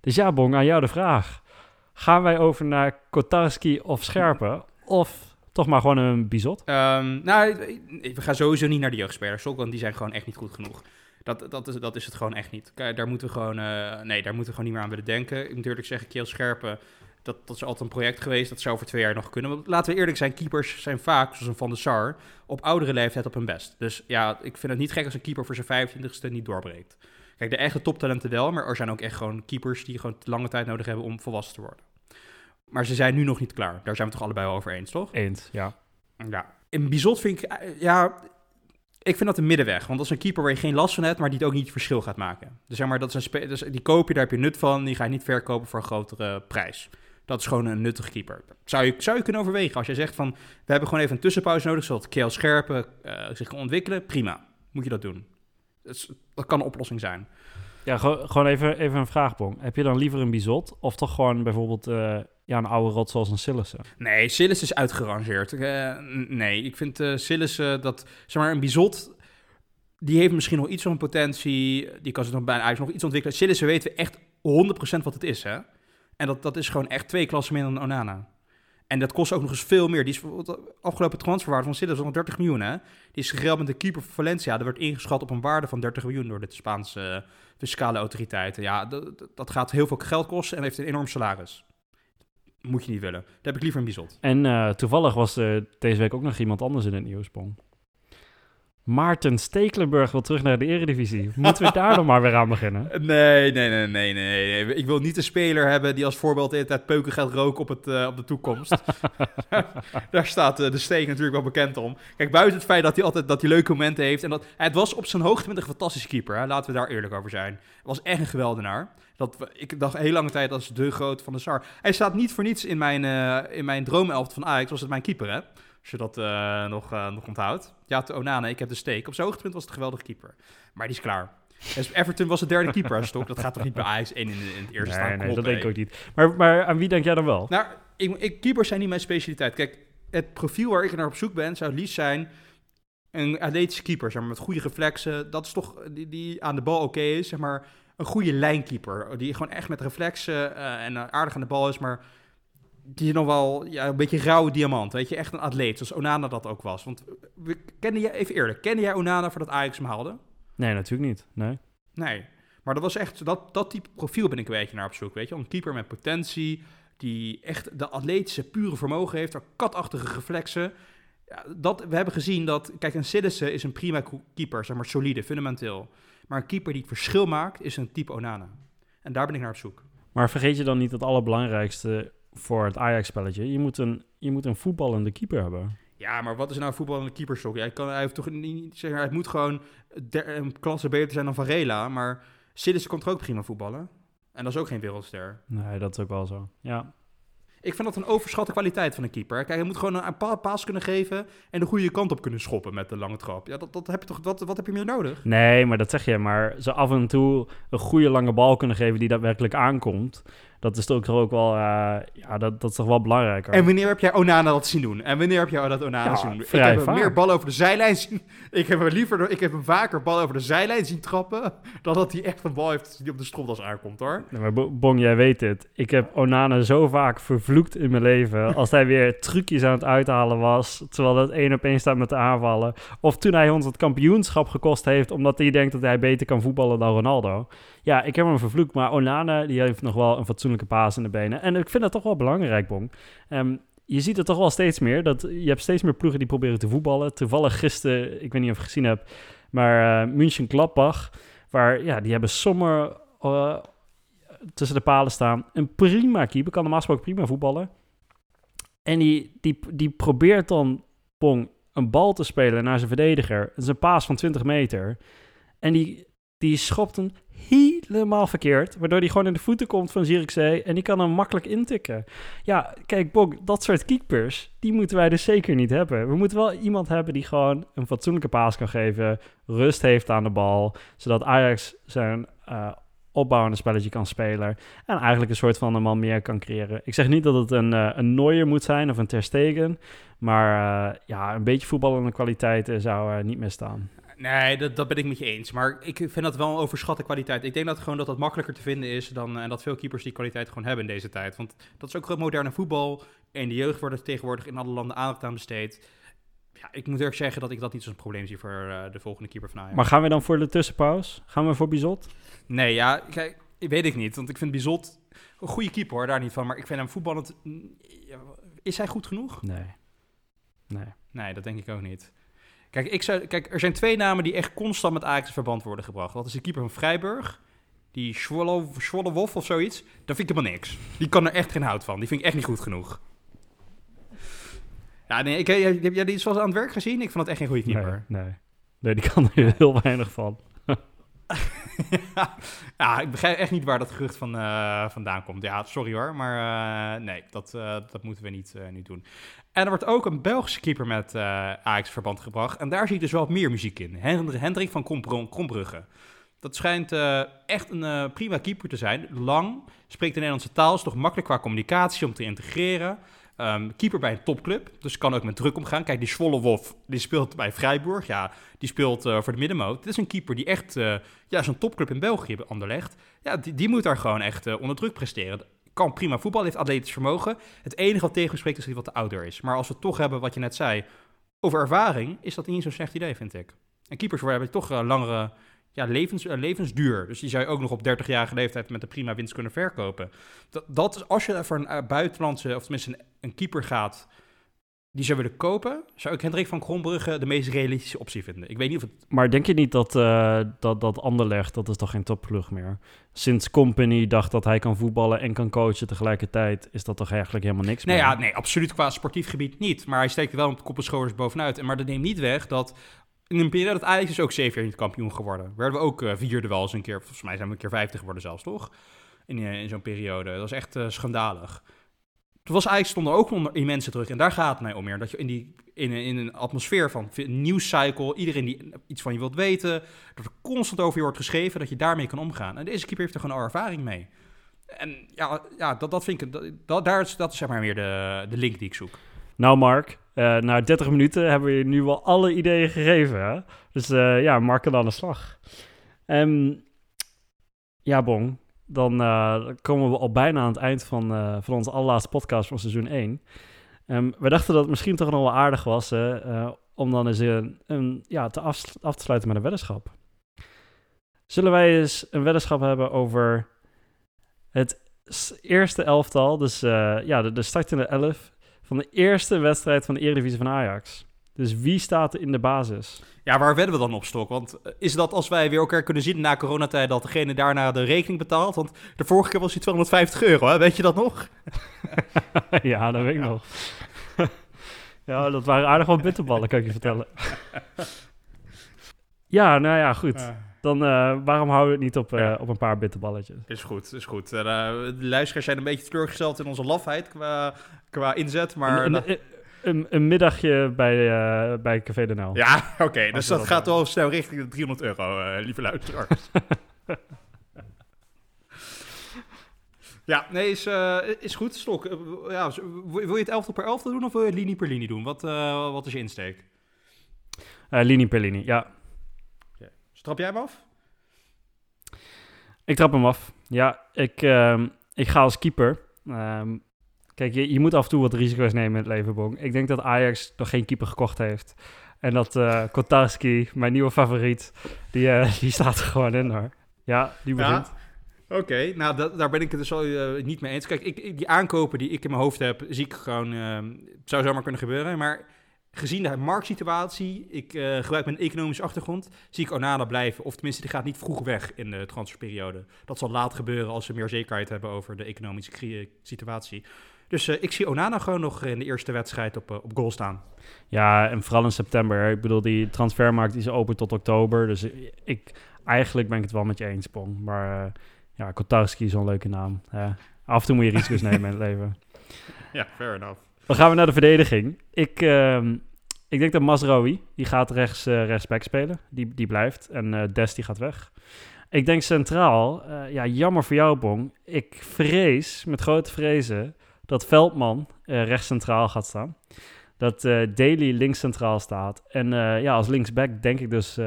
Speaker 2: dus ja, Bong, aan jou de vraag. Gaan wij over naar Kotarski of Scherpen? Of toch maar gewoon een bizot?
Speaker 1: Um, nou, we gaan sowieso niet naar de jeugdspelers, want die zijn gewoon echt niet goed genoeg. Dat, dat, is, dat is het gewoon echt niet. Daar moeten we gewoon, uh, nee, daar moeten we gewoon niet meer aan willen denken. Ik moet eerlijk zeggen, Keel Scherpen, dat, dat is altijd een project geweest. Dat zou over twee jaar nog kunnen. Want laten we eerlijk zijn, keepers zijn vaak, zoals een Van der Sar, op oudere leeftijd op hun best. Dus ja, ik vind het niet gek als een keeper voor zijn 25ste niet doorbreekt. Kijk, de echte toptalenten wel, maar er zijn ook echt gewoon keepers die gewoon lange tijd nodig hebben om volwassen te worden. Maar ze zijn nu nog niet klaar. Daar zijn we toch allebei over eens, toch?
Speaker 2: Eens, ja.
Speaker 1: Ja. In Bizot vind ik, eh, ja, ik vind dat een middenweg. Want dat is een keeper waar je geen last van hebt, maar die het ook niet het verschil gaat maken. Dus zeg maar, dat is een dus die koop je, daar heb je nut van. Die ga je niet verkopen voor een grotere prijs. Dat is gewoon een nuttige keeper. Zou je, zou je kunnen overwegen als jij zegt van, we hebben gewoon even een tussenpauze nodig, zodat Keel Scherpen uh, zich kan ontwikkelen. Prima, moet je dat doen. Dat, dat kan een oplossing zijn.
Speaker 2: Ja, gewoon even, even een vraagbong. Heb je dan liever een Bizot of toch gewoon bijvoorbeeld uh, ja, een oude rot zoals een Sillissen?
Speaker 1: Nee, Sillissen is uitgerangeerd. Uh, nee, ik vind uh, Sillissen dat, zeg maar, een Bizot, die heeft misschien nog iets van potentie. Die kan zich nog bijna nog iets ontwikkelen. Sillissen weten we echt 100% wat het is, hè. En dat, dat is gewoon echt twee klassen meer dan Onana. En dat kost ook nog eens veel meer. Die is afgelopen transferwaarde van Silva nog 30 miljoen. Hè? Die is geregeld met de keeper van Valencia. Dat werd ingeschat op een waarde van 30 miljoen door de Spaanse uh, fiscale autoriteiten. Ja, dat, gaat heel veel geld kosten en heeft een enorm salaris. Moet je niet willen. Dat heb ik liever een bizot.
Speaker 2: En uh, toevallig was er deze week ook nog iemand anders in het nieuws, Pong. Maarten Stekelenburg wil terug naar de Eredivisie. Moeten we daar dan maar weer aan beginnen?
Speaker 1: Nee, nee, nee, nee, nee. Ik wil niet een speler hebben die als voorbeeld de hele tijd peuken gaat roken op, het, uh, op de toekomst. daar staat uh, de Steek natuurlijk wel bekend om. Kijk, buiten het feit dat hij altijd dat hij leuke momenten heeft. En dat, het was op zijn hoogte met een fantastische keeper. Hè? Laten we daar eerlijk over zijn. Het was echt een geweldenaar. Dat, ik dacht heel lange tijd als de groot van de Sar. Hij staat niet voor niets in mijn, uh, in mijn droomelft van Ajax. Was het mijn keeper, hè? Als je dat uh, nog, uh, nog onthoudt. Ja, Onana, ik heb de steek. Op zijn hoogtepunt was het een geweldige keeper. Maar die is klaar. Dus Everton was de derde keeper stok. Dat gaat toch niet bij Ajax 1 in, in het eerste
Speaker 2: nee,
Speaker 1: staan?
Speaker 2: Nee, dat denk ik ook niet. Maar, maar aan wie denk jij dan wel?
Speaker 1: Nou, ik, ik, keepers zijn niet mijn specialiteit. Kijk, het profiel waar ik naar op zoek ben, zou het liefst zijn een atletische keeper, zeg maar, met goede reflexen. Dat is toch, die, die aan de bal oké is, zeg maar, een goede lijnkeeper. Die gewoon echt met reflexen uh, en aardig aan de bal is, maar die is nog wel ja, een beetje rauwe diamant. Weet je, echt een atleet, zoals Onana dat ook was. Want we kennen jij, even eerlijk, kende jij Onana voordat Ajax hem haalde?
Speaker 2: Nee, natuurlijk niet. Nee.
Speaker 1: Nee. Maar dat was echt, dat, dat type profiel ben ik een beetje naar op zoek. Weet je, een keeper met potentie, die echt de atletische, pure vermogen heeft, katachtige reflexen. Ja, dat, we hebben gezien dat, kijk, een Sillissen is een prima keeper, zeg maar solide, fundamenteel. Maar een keeper die het verschil maakt, is een type Onana. En daar ben ik naar op zoek.
Speaker 2: Maar vergeet je dan niet het allerbelangrijkste voor het Ajax-spelletje. Je moet een, je moet een voetballende keeper hebben.
Speaker 1: Ja, maar wat is nou voetballende keeperstok? Ja, kan, hij heeft toch niet zeggen, hij moet gewoon een klasse beter zijn dan Varela. Maar Sillis komt er ook prima voetballen. En dat is ook geen wereldster.
Speaker 2: Nee, dat is ook wel zo. Ja.
Speaker 1: Ik vind dat een overschatte kwaliteit van een keeper. Kijk, hij moet gewoon een paar paas kunnen geven en de goede kant op kunnen schoppen met de lange trap. Ja, dat, dat heb je toch, wat, wat heb je meer nodig?
Speaker 2: Nee, maar dat zeg je. Maar ze af en toe een goede lange bal kunnen geven die daadwerkelijk aankomt dat is toch ook wel, uh, ja, dat, dat is toch wel belangrijker.
Speaker 1: En wanneer heb jij Onana dat zien doen? En wanneer heb jij dat Onana ja, zien doen? Ik heb hem meer bal over de zijlijn zien. Ik heb hem liever, ik heb hem vaker bal over de zijlijn zien trappen. dan dat hij echt een bal heeft die op de stropdas aankomt hoor.
Speaker 2: Nee, maar Bong, jij weet het. Ik heb Onana zo vaak vervloekt in mijn leven. als hij weer trucjes aan het uithalen was. terwijl het één op één staat met de aanvallen. Of toen hij ons het kampioenschap gekost heeft. omdat hij denkt dat hij beter kan voetballen dan Ronaldo. Ja, ik heb hem vervloekt. Maar Onana die heeft nog wel een fatsoenlijke paas in de benen. En ik vind dat toch wel belangrijk, Bong. Um, je ziet het toch wel steeds meer. Dat, je hebt steeds meer ploegen die proberen te voetballen. Toevallig gisteren, ik weet niet of je het gezien hebt, maar uh, München Gladbach. Waar, ja, die hebben Sommer eh, tussen de palen staan. Een prima keeper, kan normaal gesproken prima voetballen. En die, die, die probeert dan Pong een bal te spelen naar zijn verdediger. Het is een paas van 20 meter. En die, die schopt hem helemaal verkeerd. Waardoor hij gewoon in de voeten komt van Zierikzee. En die kan hem makkelijk intikken. Ja, kijk, Bok, dat soort keepers, die moeten wij dus zeker niet hebben. We moeten wel iemand hebben die gewoon een fatsoenlijke paas kan geven. Rust heeft aan de bal. Zodat Ajax zijn uh, opbouwende spelletje kan spelen. En eigenlijk een soort van een man meer kan creëren. Ik zeg niet dat het een, uh, een Neuer moet zijn of een Ter Stegen. Maar uh, ja, een beetje voetballende kwaliteiten zou niet meer staan.
Speaker 1: Nee, dat, dat ben ik met je eens. Maar ik vind dat wel een overschatte kwaliteit. Ik denk dat gewoon dat dat makkelijker te vinden is dan en dat veel keepers die kwaliteit gewoon hebben in deze tijd. Want dat is ook gewoon moderne voetbal. En de jeugd wordt er tegenwoordig in alle landen aandacht aan besteed. Ja, ik moet eerlijk zeggen dat ik dat niet zo'n probleem zie voor uh, de volgende keeper van Ajax.
Speaker 2: Maar gaan we dan voor de tussenpauze? Gaan we voor Bizot?
Speaker 1: Nee, ja, kijk, weet ik niet. Want ik vind Bizot een goede keeper hoor, daar niet van. Maar ik vind hem voetballend... Is hij goed genoeg?
Speaker 2: Nee. Nee.
Speaker 1: Nee, dat denk ik ook niet. Kijk, ik zou, kijk, er zijn twee namen die echt constant met Ajax in verband worden gebracht. Dat is de keeper van Vrijburg, die Schwolle of zoiets. Daar vind ik helemaal niks. Die kan er echt geen hout van. Die vind ik echt niet goed genoeg. Ja, nee, ik, heb jij die zoals aan het werk gezien? Ik vond het echt geen goede keeper.
Speaker 2: Nee. nee die kan er heel weinig van.
Speaker 1: ja, ik begrijp echt niet waar dat gerucht van, uh, vandaan komt. Ja, sorry hoor, maar uh, nee, dat, uh, dat moeten we niet, niet doen. En er wordt ook een Belgische keeper met Ajax verband gebracht. En daar zie ik dus wel meer muziek in. Hendrik van Krombrugge. Dat schijnt echt een prima keeper te zijn. Lang, spreekt de Nederlandse taal, is toch makkelijk qua communicatie om te integreren. Um, keeper bij een topclub, dus kan ook met druk omgaan. Kijk, die Zwolle Wolf, die speelt bij Freiburg. Ja, die speelt uh, voor de middenmoot. Dit is een keeper die echt, uh, ja, zo'n topclub in België, Anderlecht. Ja, die, die moet daar gewoon echt uh, onder druk presteren. Kan prima voetbal, heeft atletisch vermogen. Het enige wat tegen spreekt is dat hij wat te ouder is. Maar als we toch hebben, wat je net zei, over ervaring, is dat niet zo'n slecht idee, vind ik. En keepers hebben toch langere ja, levens, uh, levensduur. Dus die zou je ook nog op 30-jarige leeftijd met een prima winst kunnen verkopen. Dat, dat is als je voor een uh, buitenlandse, of tenminste een, een, keeper gaat, die zou willen kopen, zou ik Hendrik van Kronbrugge de meest realistische optie vinden. Ik weet niet of het...
Speaker 2: Maar denk je niet dat, uh, dat, dat Anderlecht, dat is toch geen topploeg meer? Sinds Company dacht dat hij kan voetballen en kan coachen tegelijkertijd, is dat toch eigenlijk helemaal niks
Speaker 1: nee,
Speaker 2: meer?
Speaker 1: Ja, nee, absoluut qua sportief gebied niet. Maar hij steekt wel met kop en schouders bovenuit. En maar dat neemt niet weg dat in een periode dat Ajax is ook zeven jaar niet kampioen geworden. Werden we ook uh, vierde wel eens een keer, volgens mij zijn we een keer vijftig geworden zelfs, toch? In, uh, in zo'n periode. Dat was echt uh, schandalig. Toen was Ajax stond er ook onder immense druk. En daar gaat het mij om meer. Dat je in, die, in, in een atmosfeer van nieuwscycle, iedereen die iets van je wilt weten, dat er constant over je wordt geschreven, dat je daarmee kan omgaan. En deze keeper heeft er gewoon al ervaring mee. En ja, ja dat, dat vind ik, dat, dat, daar is, dat is zeg maar meer de, de link die ik zoek.
Speaker 2: Nou, Mark, uh, na 30 minuten hebben we je nu wel alle ideeën gegeven. Hè? Dus uh, ja, Mark kan aan de slag. Um, ja, Bon, dan uh, komen we al bijna aan het eind van, van onze allerlaatste podcast van seizoen 1. Um, we dachten dat het misschien toch nog wel aardig was om dan eens een, een, ja, te af, af te sluiten met een weddenschap. Zullen wij eens een weddenschap hebben over het eerste elftal, dus ja, de, de startende elf van de eerste wedstrijd van de Eredivisie van Ajax. Dus wie staat er in de basis?
Speaker 1: Ja, waar wedden we dan op, Stok? Want is dat als wij weer elkaar kunnen zien na coronatijd... dat degene daarna de rekening betaalt? Want de vorige keer was hij 250 euro, hè? weet je dat nog?
Speaker 2: ja, dat weet ik nog. ja, dat waren aardig wat bitterballen, kan ik je vertellen. ja, nou ja, goed. Dan uh, waarom houden we het niet op, uh, ja. op een paar bitterballetjes?
Speaker 1: Is goed, is goed. Uh, de luisteraars zijn een beetje teleurgesteld in onze lafheid qua, qua inzet, maar...
Speaker 2: Een, een, een, een middagje bij, bij Café de Nel.
Speaker 1: Ja, oké. Okay, dus dat, dat gaat wel snel richting de 300 euro, lieve luisteraars. ja, nee, is, is goed. Stok, ja, wil je het elftal per elftal doen of wil je het linie per linie doen? Wat, wat is je insteek?
Speaker 2: linie per linie, ja.
Speaker 1: Trap jij hem af?
Speaker 2: Ik trap hem af. Ja, ik, uh, ik ga als keeper. Um, kijk, je, je moet af en toe wat risico's nemen in het leven, Bong. Ik denk dat Ajax nog geen keeper gekocht heeft. En dat uh, Kotarski, mijn nieuwe favoriet, die, uh, die staat er gewoon in hoor. Ja, die begint.
Speaker 1: Ja. Oké, okay, nou da daar ben ik het dus al uh, niet mee eens. Kijk, ik, die aankopen die ik in mijn hoofd heb, zie ik gewoon, zou zomaar kunnen gebeuren. Maar gezien de marktsituatie, ik eh, gebruik mijn economische achtergrond, zie ik Onana blijven. Of tenminste, die gaat niet vroeg weg in de transferperiode. Dat zal laat gebeuren als ze meer zekerheid hebben over de economische situatie. Dus eh, ik zie Onana gewoon nog in de eerste wedstrijd op, eh, op goal staan.
Speaker 2: Ja, en vooral in september. Ik bedoel, die transfermarkt is open tot oktober. Dus ik, eigenlijk ben ik het wel met je eens, Pong. Maar uh, ja, Kotarski is zo'n leuke naam. af en toe moet je risico's nemen in het leven.
Speaker 1: Ja, fair enough.
Speaker 2: Dan gaan we naar de verdediging. Ik, uh, ik denk dat Masraoui, die gaat rechts, uh, rechtsback spelen. Die, die blijft. En uh, Des, die gaat weg. Ik denk centraal, ja, jammer voor jou, Bong. Ik vrees, met grote vrezen, dat Veldman rechts centraal gaat staan. Dat Daly links centraal staat. En ja, als linksback denk ik dus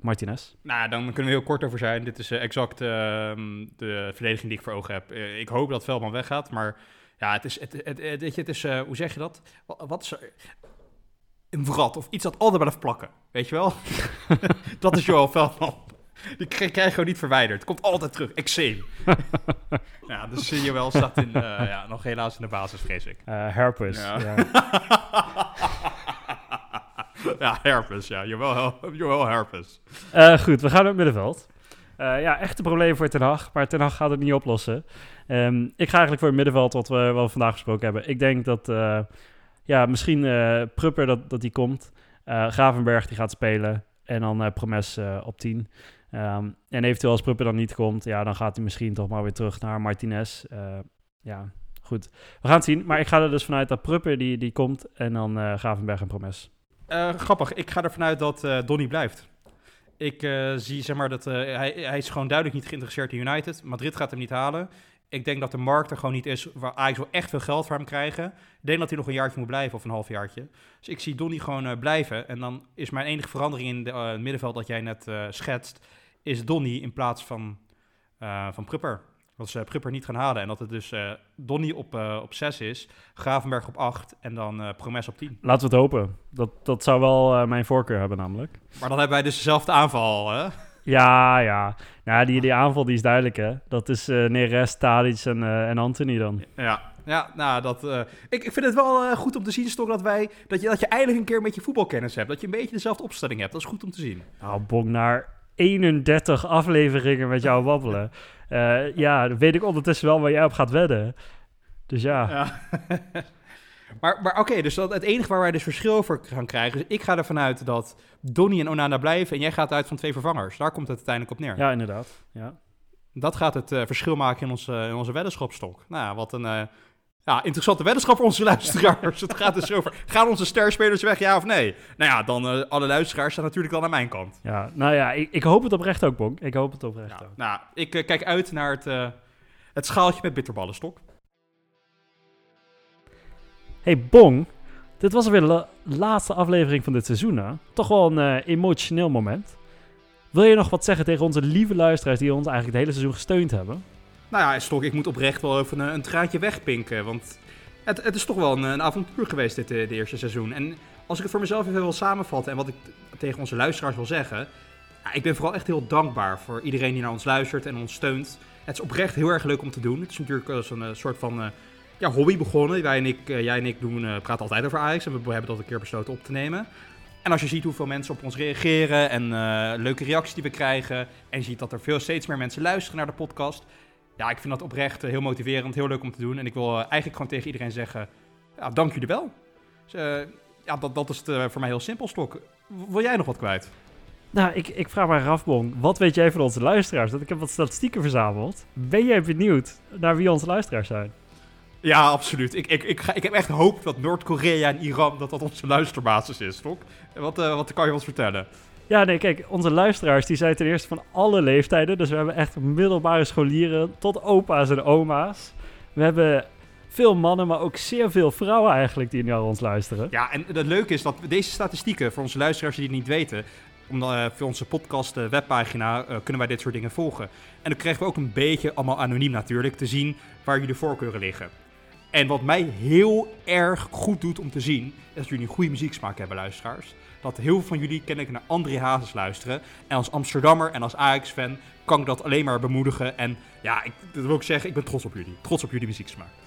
Speaker 2: Martinez.
Speaker 1: Nou, dan kunnen we heel kort over zijn. Dit is exact ehm, de verdediging die ik voor ogen heb. ik hoop dat Veldman weggaat, maar... Ja, het is, het, het, het, het is uh, hoe zeg je dat? Wat, wat is er? Een vrat of iets dat altijd blijft plakken. Weet je wel? dat is Joel Veldman. Die krijg je gewoon niet verwijderd. Het komt altijd terug. Eczeem. ja, dus Joel staat in, uh, ja, nog helaas in de basis, vrees ik.
Speaker 2: Uh, herpes. Ja, ja.
Speaker 1: ja herpes. Ja, Joel, Joel herpes.
Speaker 2: goed, we gaan naar het middenveld. Ja, echt een probleem voor Ten Hag, maar Ten Hag gaat het niet oplossen. Um, ik ga eigenlijk voor het middenveld, wat we, wat we vandaag gesproken hebben. Ik denk dat, uh, ja, misschien uh, Prupper dat, dat die komt. Gravenberg die gaat spelen en dan Promes op 10. Um, en eventueel als Prupper dan niet komt, ja, dan gaat hij misschien toch maar weer terug naar Martinez. ja, goed. We gaan het zien, maar ik ga er dus vanuit dat Prupper die, die komt en dan Gravenberg en Promes.
Speaker 1: grappig, ik ga er vanuit dat Donny blijft. Ik zie zeg maar dat hij, hij is gewoon duidelijk niet geïnteresseerd in United. Madrid gaat hem niet halen. Ik denk dat de markt er gewoon niet is waar Ajax wil echt veel geld voor hem krijgen. Ik denk dat hij nog een jaartje moet blijven of een halfjaartje. Dus ik zie Donny gewoon uh, blijven. En dan is mijn enige verandering in de, het middenveld dat jij net schetst, is Donny in plaats van, van Prupper. Dat ze Prupper niet gaan halen. En dat het dus uh, Donny op, uh, op 6 is, Gravenberg op 8 en dan uh, Promes op 10.
Speaker 2: Laten we het hopen. Dat, dat zou wel mijn voorkeur hebben namelijk.
Speaker 1: Maar dan hebben wij dus dezelfde aanval, hè?
Speaker 2: Ja, ja. Nou, die, die aanval die is duidelijk, hè. Dat is Neres, Tadic en, en Anthony dan.
Speaker 1: Ja, ja, nou, dat, uh, ik, ik vind het wel uh, goed om te zien, Stok, dat, wij, dat, je, dat je eindelijk een keer een beetje voetbalkennis hebt. Dat je een beetje dezelfde opstelling hebt. Dat is goed om te zien.
Speaker 2: Nou, bong naar 31 afleveringen met jou wabbelen. Uh, ja, dan weet ik ondertussen wel waar jij op gaat wedden. Dus ja. ja.
Speaker 1: maar maar oké, okay, dus dat, het enige waar wij dus verschil over gaan krijgen... is ik ga ervan uit dat Donny en Onana blijven... en jij gaat uit van twee vervangers. Daar komt het uiteindelijk op neer.
Speaker 2: Ja, inderdaad. Ja.
Speaker 1: Dat gaat het uh, verschil maken in onze, in onze weddenschapstok. Nou, wat een... Uh, ja, interessante weddenschap voor onze luisteraars. het gaat dus over, gaan onze sterspelers weg, ja of nee? Nou ja, dan uh, alle luisteraars staan natuurlijk dan aan mijn kant.
Speaker 2: Ja, nou ja, ik, ik hoop het oprecht ook, Bonk. Ik hoop het oprecht
Speaker 1: ja,
Speaker 2: ook.
Speaker 1: Nou, ik kijk uit naar het, het schaaltje met bitterballenstok.
Speaker 2: Hey Bong, dit was alweer de laatste aflevering van dit seizoen? Toch wel een emotioneel moment. Wil je nog wat zeggen tegen onze lieve luisteraars die ons eigenlijk het hele seizoen gesteund hebben?
Speaker 1: Nou ja, Stok, ik moet oprecht wel even een, een traantje wegpinken. Want het, het, is toch wel een, een avontuur geweest dit de eerste seizoen. En als ik het voor mezelf even wil samenvatten en wat ik tegen onze luisteraars wil zeggen. Ik ben vooral echt heel dankbaar voor iedereen die naar ons luistert en ons steunt. Het is oprecht heel erg leuk om te doen. Het is natuurlijk een uh, soort van ja, hobby begonnen. En ik, uh, jij en ik doen, praten altijd over Ajax en we hebben dat een keer besloten op te nemen. En als je ziet hoeveel mensen op ons reageren en leuke reacties die we krijgen. En je ziet dat er veel steeds meer mensen luisteren naar de podcast ja, ik vind dat oprecht heel motiverend, heel leuk om te doen. En ik wil eigenlijk gewoon tegen iedereen zeggen, ja, dank jullie wel. Dus, ja, dat, dat is het, voor mij heel simpel, Stok. Wil jij nog wat kwijt?
Speaker 2: Nou, ik, ik vraag maar Rafbong, wat weet jij van onze luisteraars? Dat ik heb wat statistieken verzameld. Ben jij benieuwd naar wie onze luisteraars zijn?
Speaker 1: Ja, absoluut. Ik, ik, ik, ga, ik heb echt hoop dat Noord-Korea en Iran dat dat onze luisterbasis is, toch? Wat, uh, wat kan je ons vertellen?
Speaker 2: Ja, nee, kijk, onze luisteraars die zijn ten eerste van alle leeftijden. Dus we hebben echt middelbare scholieren tot opa's en oma's. We hebben veel mannen, maar ook zeer veel vrouwen eigenlijk die naar ons luisteren.
Speaker 1: Ja, en het leuke is dat deze statistieken, voor onze luisteraars die het niet weten, omdat, uh, voor onze podcast uh, webpagina uh, kunnen wij dit soort dingen volgen. En dan krijgen we ook een beetje, allemaal anoniem natuurlijk, te zien waar jullie voorkeuren liggen. En wat mij heel erg goed doet om te zien, is dat jullie een goede muzieksmaak hebben, luisteraars. Dat heel veel van jullie ken ik naar André Hazes luisteren. En als Amsterdammer en als Ajax-fan kan ik dat alleen maar bemoedigen. En ja, ik, dat wil ik zeggen, ik ben trots op jullie. Trots op jullie muzieksmaak.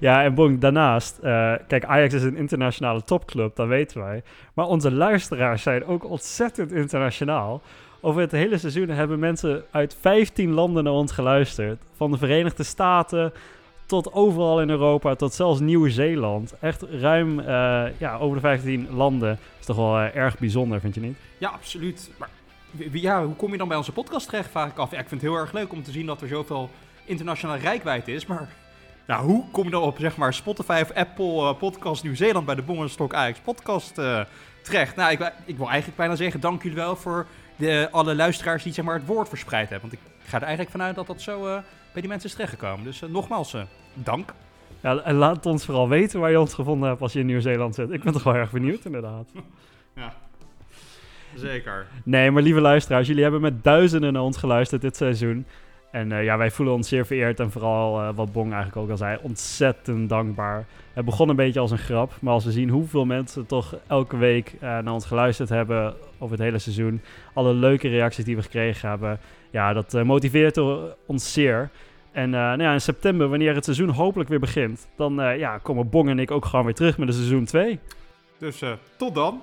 Speaker 2: Ja, en bon, daarnaast, eh, kijk, Ajax is een internationale topclub, dat weten wij. Maar onze luisteraars zijn ook ontzettend internationaal. Over het hele seizoen hebben mensen uit 15 landen naar ons geluisterd. Van de Verenigde Staten tot overal in Europa, tot zelfs Nieuw-Zeeland. Echt ruim eh, ja, over de 15 landen. Is toch wel eh, erg bijzonder, vind je niet?
Speaker 1: Ja, absoluut. Maar ja, hoe kom je dan bij onze podcast terecht, vraag ik af. Ik vind het heel erg leuk om te zien dat er zoveel internationale rijkwijde is. Maar nou, hoe kom je dan op zeg maar, Spotify of Apple eh, Podcast Nieuw-Zeeland bij de Bongenstok Ajax podcast terecht? Nou, ik, ik wil eigenlijk bijna zeggen, dank jullie wel voor de, alle luisteraars die zeg maar, het woord verspreid hebben. Want ik ga er eigenlijk vanuit dat dat zo bij die mensen is terechtgekomen. Dus eh, nogmaals, eh, dank.
Speaker 2: Ja, en laat ons vooral weten waar je ons gevonden hebt als je in Nieuw-Zeeland zit. Ik ben toch wel erg benieuwd, inderdaad.
Speaker 1: Ja, zeker.
Speaker 2: Nee, maar lieve luisteraars, jullie hebben met duizenden naar ons geluisterd dit seizoen. En eh, ja, wij voelen ons zeer vereerd en vooral, wat Bong eigenlijk ook al zei, ontzettend dankbaar. Het begon een beetje als een grap, maar als we zien hoeveel mensen toch elke week naar ons geluisterd hebben over het hele seizoen, alle leuke reacties die we gekregen hebben, ja, dat motiveert ons zeer. En eh, nou ja, in september, wanneer het seizoen hopelijk weer begint, dan eh, ja, komen Bong en ik ook gewoon weer terug met een seizoen 2.
Speaker 1: Dus eh, tot dan.